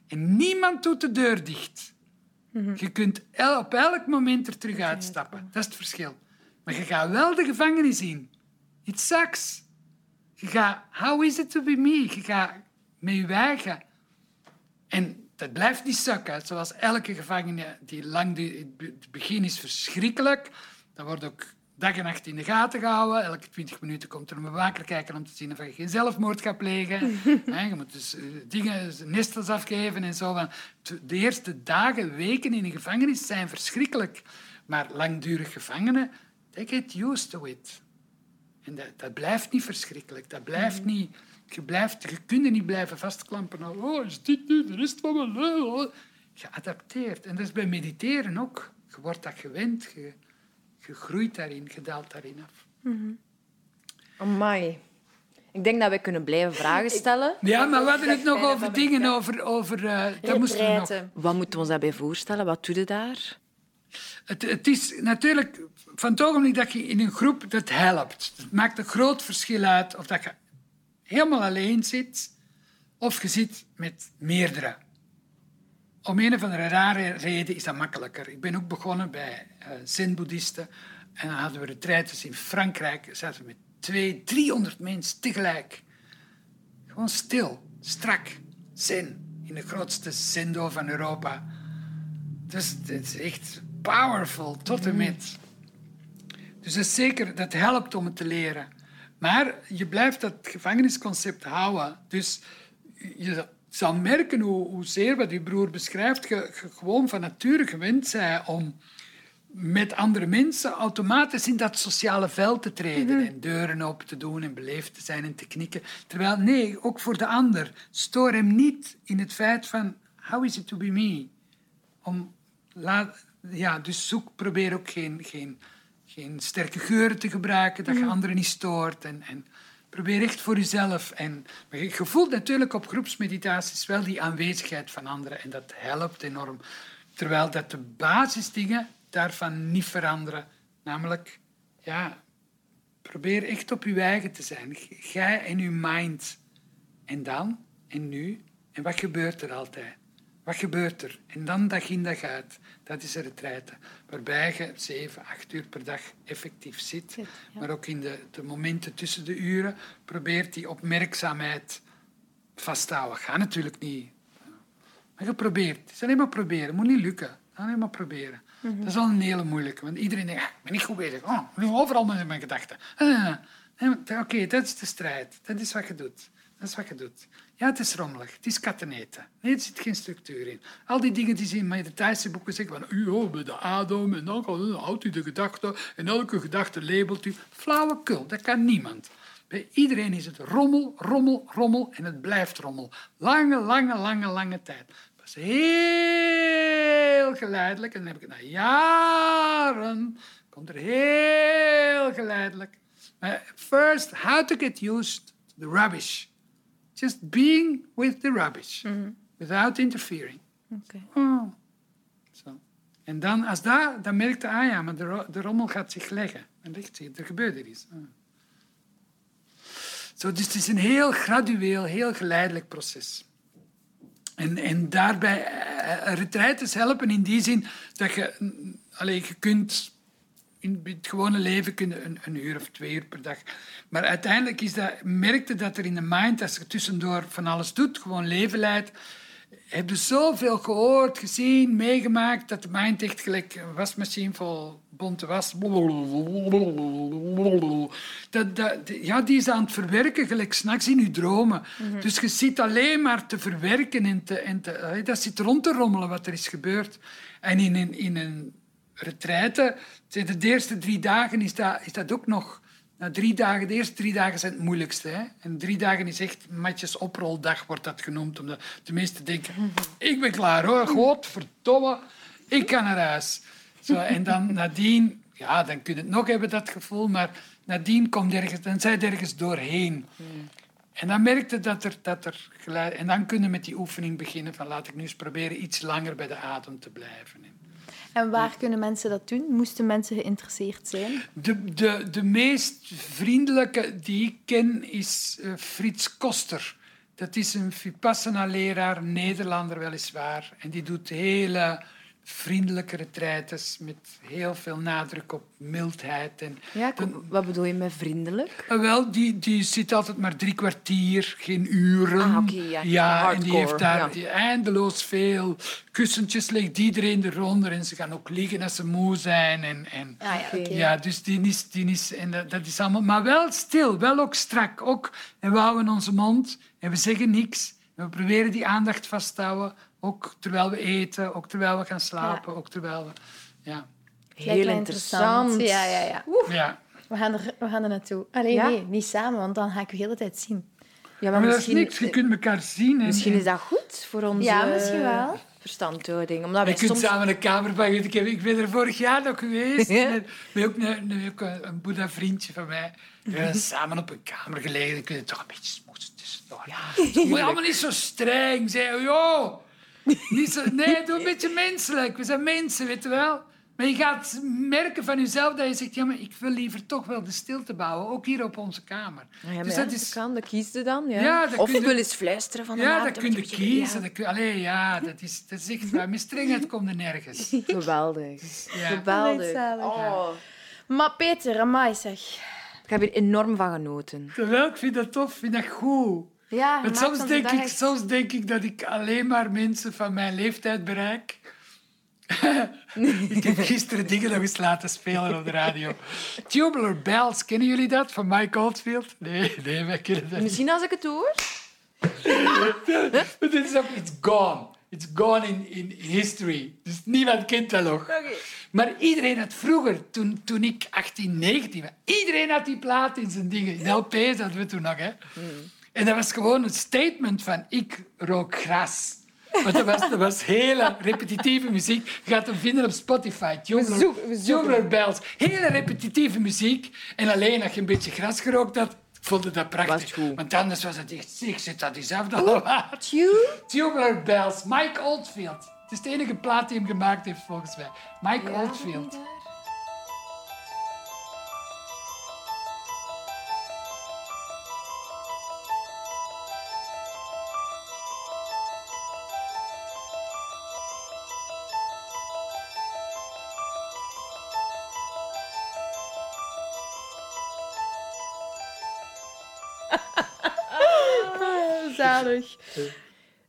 en niemand doet de deur dicht. Je kunt el- op elk moment er terug uitstappen. Dat is het verschil. Maar je gaat wel de gevangenis in. It sucks. Je gaat, how is it to be me? Je gaat met je eigen. En dat blijft niet zakken. Zoals elke gevangene die lang duurt. Het be- het begin is verschrikkelijk. Dat wordt ook dag en nacht in de gaten gehouden. Elke twintig minuten komt er een bewaker kijken om te zien of je geen zelfmoord gaat plegen. Je moet dus eh, dingen, nestels afgeven en zo. De eerste dagen, weken in een gevangenis zijn verschrikkelijk. Maar langdurig gevangenen, they get used to it. En dat, dat blijft niet verschrikkelijk. Dat blijft niet... Je, blijft, je kunt er niet blijven vastklampen. aan, Oh, is dit nu de rest van mijn leven? Geadapteerd. En dat is bij mediteren ook. Je wordt dat gewend. Je, je groeit daarin. Je daalt daarin af. Amai. Ik denk dat we kunnen blijven vragen stellen. Ja, maar we hadden het nog over dingen over... over eh, dat moesten we nog... Wat moeten we ons daarbij voorstellen? Wat doe je daar? Het, het is natuurlijk van het ogenblik dat je in een groep dat helpt. Het maakt een groot verschil uit of dat je helemaal alleen zit of je zit met meerdere. Om een of andere rare reden is dat makkelijker. Ik ben ook begonnen bij eh zen-boeddhisten. En dan hadden we retreats in Frankrijk. Zaten we met twee, 300 mensen tegelijk. Gewoon stil, strak, zen. In de grootste zendo van Europa. Dus het is echt powerful, tot en met. Dus dat, zeker, dat helpt om het te leren. Maar je blijft dat gevangenisconcept houden. Dus je zal merken hoe, hoezeer wat je broer beschrijft, gewoon van nature gewend bent om met andere mensen automatisch in dat sociale veld te treden en deuren open te doen en beleefd te zijn en te knikken. Terwijl, nee, ook voor de ander. Stoor hem niet in het feit van, how is it to be me? Om, laat, ja, dus zoek, probeer ook geen, geen, geen sterke geuren te gebruiken, dat je anderen niet stoort. En, en probeer echt voor jezelf. En, je voelt natuurlijk op groepsmeditaties wel die aanwezigheid van anderen en dat helpt enorm. Terwijl dat de basisdingen daarvan niet veranderen. Namelijk, ja, probeer echt op je eigen te zijn. G- Jij en je mind. En dan, en nu, en wat gebeurt er altijd? Wat gebeurt er? En dan dag in dag uit. Dat is een retraite. Waarbij je zeven, acht uur per dag effectief zit. Maar ook in de, de momenten tussen de uren probeert die opmerkzaamheid vast te houden. Gaat natuurlijk niet. Maar je probeert. Het is alleen maar proberen. Het moet niet lukken. Alleen maar proberen. Dat is wel een hele moeilijke. Want iedereen denkt, ah, ik ben niet goed bezig. Oh, ik ben overal met mijn gedachten. Ah, Oké, dat is de strijd. Dat is wat je doet. Dat is wat je doet. Ja, het is rommelig. Het is katteneten. Nee, er zit geen structuur in. Al die dingen die ze in meditatie boeken zeggen van u bij de adem en dan houdt u de gedachte en elke gedachte labelt u. Flauwekul, dat kan niemand. Bij iedereen is het rommel, rommel, rommel en het blijft rommel. Lange, lange, lange, lange tijd. Pas heel geleidelijk, en dan heb ik het na jaren, komt er heel geleidelijk first, how to get used to the rubbish. Just being with the rubbish, without interfering. Oké. Oh. Zo. En dan, als dat, dan merkt je, ah ja, maar de, ro- de rommel gaat zich leggen. En legt zich, er gebeurt er iets. Ah. Zo, dus het is een heel gradueel, heel geleidelijk proces. En, en daarbij, retraites helpen in die zin dat je, mm, allee, je kunt in het gewone leven kunnen een, een uur of twee uur per dag. Maar uiteindelijk is dat, merkte dat er in de mind, als je tussendoor van alles doet, gewoon leven leidt, heb je zoveel gehoord, gezien, meegemaakt, dat de mind echt gelijk een wasmachine vol bonte was. Dat, dat, ja, die is aan het verwerken, gelijk s'nachts in je dromen. Dus je zit alleen maar te verwerken en, te, en te, dat zit rond te rommelen wat er is gebeurd. En in een, in een retraite, de eerste drie dagen is dat, is dat ook nog... Na drie dagen, de eerste drie dagen zijn het moeilijkste. Hè? En drie dagen is echt matjes oproldag, wordt dat genoemd. Omdat de meesten denken, ik ben klaar hoor, godverdomme, ik kan naar huis. Zo, en dan nadien, ja, dan kun je het nog hebben, dat gevoel, maar nadien komt ergens, dan zijn je ergens doorheen. En dan merkte dat er, dat er geluid... En dan kunnen we met die oefening beginnen van laat ik nu eens proberen iets langer bij de adem te blijven. En waar kunnen mensen dat doen? Moesten mensen geïnteresseerd zijn? De, de, de meest vriendelijke die ik ken is eh, Frits Koster. Dat is een Vipassana-leraar, Nederlander weliswaar. En die doet hele vriendelijke retraites met heel veel nadruk op mildheid. En Ja, kom, wat bedoel je met vriendelijk? Ah, wel, die, die zit altijd maar drie kwartier, geen uren. Ah, oké, ja. en die heeft daar eindeloos veel kussentjes, legt iedereen eronder. En ze gaan ook liggen als ze moe zijn. En, en, Ah ja, oké. ja, dus die is, die is, en dat, dat is allemaal... Maar wel stil, wel ook strak. Ook, en we houden onze mond en we zeggen niks. En we proberen die aandacht vast te houden. Ook terwijl we eten, ook terwijl we gaan slapen, ook terwijl we... Ja. Heel interessant. Ja, ja, ja. ja. We gaan er, we gaan er naartoe. Allee, Ja? nee, niet samen, want dan ga ik u de hele tijd zien. Ja, Maar, dat is misschien, niks, je kunt elkaar zien. En, misschien en- is dat goed voor onze Ja, misschien wel. verstandhouding. Omdat Je wij kunt soms... samen een kamer pakken. Ik, heb, ik ben er vorig jaar nog geweest. Met, met ook een, een, ook een, een Boeddha-vriendje van mij. We hebben samen op een kamer gelegen. Dan kun je toch een beetje smoesen tussendoor. Ja, Moet je allemaal niet zo streng zijn. Joh. Niet zo, nee, doe een beetje menselijk. We zijn mensen, weet je wel. Maar je gaat merken van jezelf dat je zegt... Ja, maar ik wil liever toch wel de stilte bouwen. Ook hier op onze kamer. Ja, maar dus ja, dat is... dat kan, dat kies je dan. Ja. Ja, dat of kun je- wil eens fluisteren van de Ja, dat kun je kiezen. Ja, Dat allee, ja, dat is, dat is echt waar. Met strengheid komt er nergens. Geweldig. Ja. Geweldig. Oh. Maar Peter, amai zeg. Ik heb hier enorm van genoten. Terwijl ik vind dat tof, vind dat goed. Ja, Want soms denk, ik, soms denk ik dat ik alleen maar mensen van mijn leeftijd bereik. ik heb gisteren dingen nog eens laten spelen op de radio. Tubular Bells, kennen jullie dat? Van Mike Oldfield? Nee, nee, wij kennen dat niet. Misschien als ik het hoor. Dit is ook, it's gone. It's gone in, in history. Dus niemand kent dat nog. Maar iedereen had vroeger, toen, toen ik 18, 19 was, iedereen had die plaat in zijn dingen. In LP's hadden we toen nog. Hè. En dat was gewoon een statement van ik rook gras. Want dat was, dat was hele repetitieve muziek. Je gaat hem vinden op Spotify. Tubular, Bells. Hele repetitieve muziek. En alleen als je een beetje gras gerookt had, vond je dat prachtig. Want anders was het echt ziek. Zit dat diezelfde allemaal. Tune? Tubular Bells, Mike Oldfield. Het is de enige plaat die hem gemaakt heeft, volgens mij. Mike Oldfield. Zalig.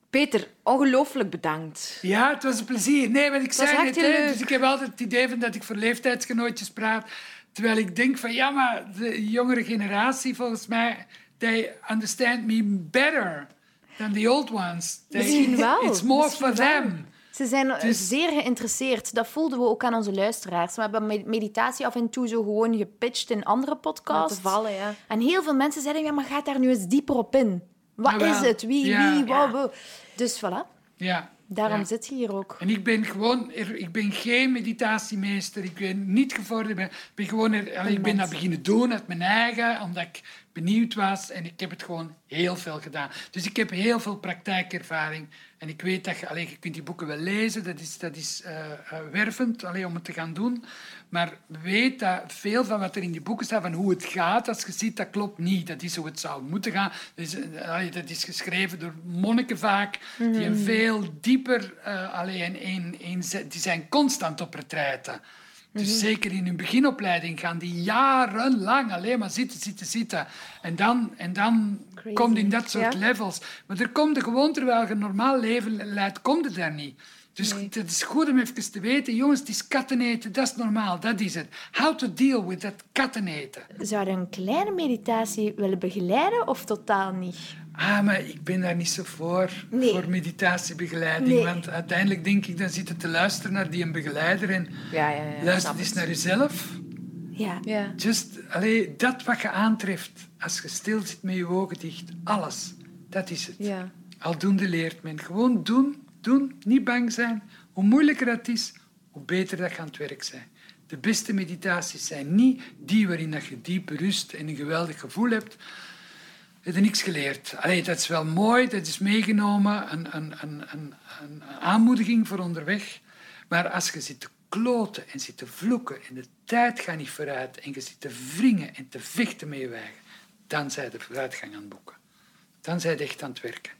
Peter, ongelooflijk bedankt. Ja, het was een plezier. Nee, want ik zei net, dus ik heb altijd het idee van dat ik voor leeftijdsgenootjes praat. Terwijl ik denk van, ja, maar de jongere generatie, volgens mij, they understand me better than the old ones. They- Misschien wel, It's more misschien for wel. them. Ze zijn Dus- zeer geïnteresseerd. Dat voelden we ook aan onze luisteraars. We hebben med- meditatie af en toe zo gewoon gepitcht in andere podcasts. Laten vallen, ja. En heel veel mensen zeiden, ja, maar ga daar nu eens dieper op in. Wat is het? Wie, Ja. wie, wat, wat? Dus voilà. Ja. Daarom Ja. zit je hier ook. En ik ben gewoon, ik ben geen meditatiemeester, ik ben niet gevorderd, ik ben, gewoon, ik ben dat beginnen doen uit mijn eigen, omdat ik benieuwd was en ik heb het gewoon heel veel gedaan. Dus ik heb heel veel praktijkervaring en ik weet dat je, allee, je kunt die boeken wel lezen, dat is, dat is eh, eh, wervend allee, om het te gaan doen, maar weet dat veel van wat er in die boeken staat, van hoe het gaat, als je ziet, dat klopt niet. Dat is hoe het zou moeten gaan. Dat is, eh, allee, dat is geschreven door monniken vaak, die een veel dieper... eh allee, en, en, en ze- die zijn constant op retraite. Dus zeker in hun beginopleiding gaan die jarenlang alleen maar zitten, zitten, zitten. En dan, en dan komt in dat soort Ja. levels. Maar er komt er gewoon, terwijl je een normaal leven leidt, komt het daar niet. Dus het is goed om even te weten, jongens, het is katten eten, dat is normaal, dat is het. How to deal with that katten eten. Zou je een kleine meditatie willen begeleiden of totaal niet? Ah, maar ik ben daar niet zo voor, Nee. voor meditatiebegeleiding. Nee. Want uiteindelijk denk ik, dan zitten te luisteren naar die een begeleider en Ja, ja, ja. luister eens het. naar jezelf. Ja. Ja. Just, allee, dat wat je aantreft als je stil zit met je ogen dicht, alles, dat is het. Ja. Aldoende leert men. Gewoon doen, doen, niet bang zijn. Hoe moeilijker dat is, hoe beter dat je aan het werk zijn. De beste meditaties zijn niet die waarin dat je diepe rust en een geweldig gevoel hebt. Je hebt niks geleerd. Allee, dat is wel mooi, dat is meegenomen, een, een, een, een, een aanmoediging voor onderweg. Maar als je zit te kloten en zit te vloeken en de tijd gaat niet vooruit en je zit te wringen en te vechten met je eigen, dan zijn de vooruitgang aan het boeken. Dan zijn je echt aan het werken.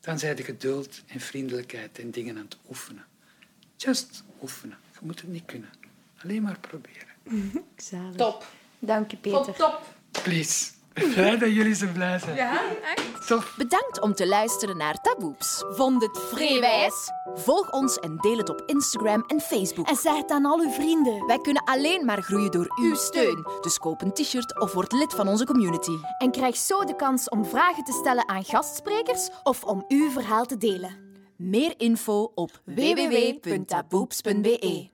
Dan zijn de geduld en vriendelijkheid en dingen aan het oefenen. Just oefenen. Je moet het niet kunnen. Alleen maar proberen. Zalig. Top. Dank je, Peter. top. Please. Ik ben blij dat jullie zo blij zijn. Ja, echt? Tof. Bedankt om te luisteren naar Taboeps. Vond het vreewijs? Volg ons en deel het op Instagram en Facebook. En zeg het aan al uw vrienden. Wij kunnen alleen maar groeien door uw steun. Dus koop een t-shirt of word lid van onze community. En krijg zo de kans om vragen te stellen aan gastsprekers of om uw verhaal te delen. Meer info op www.taboeps.be.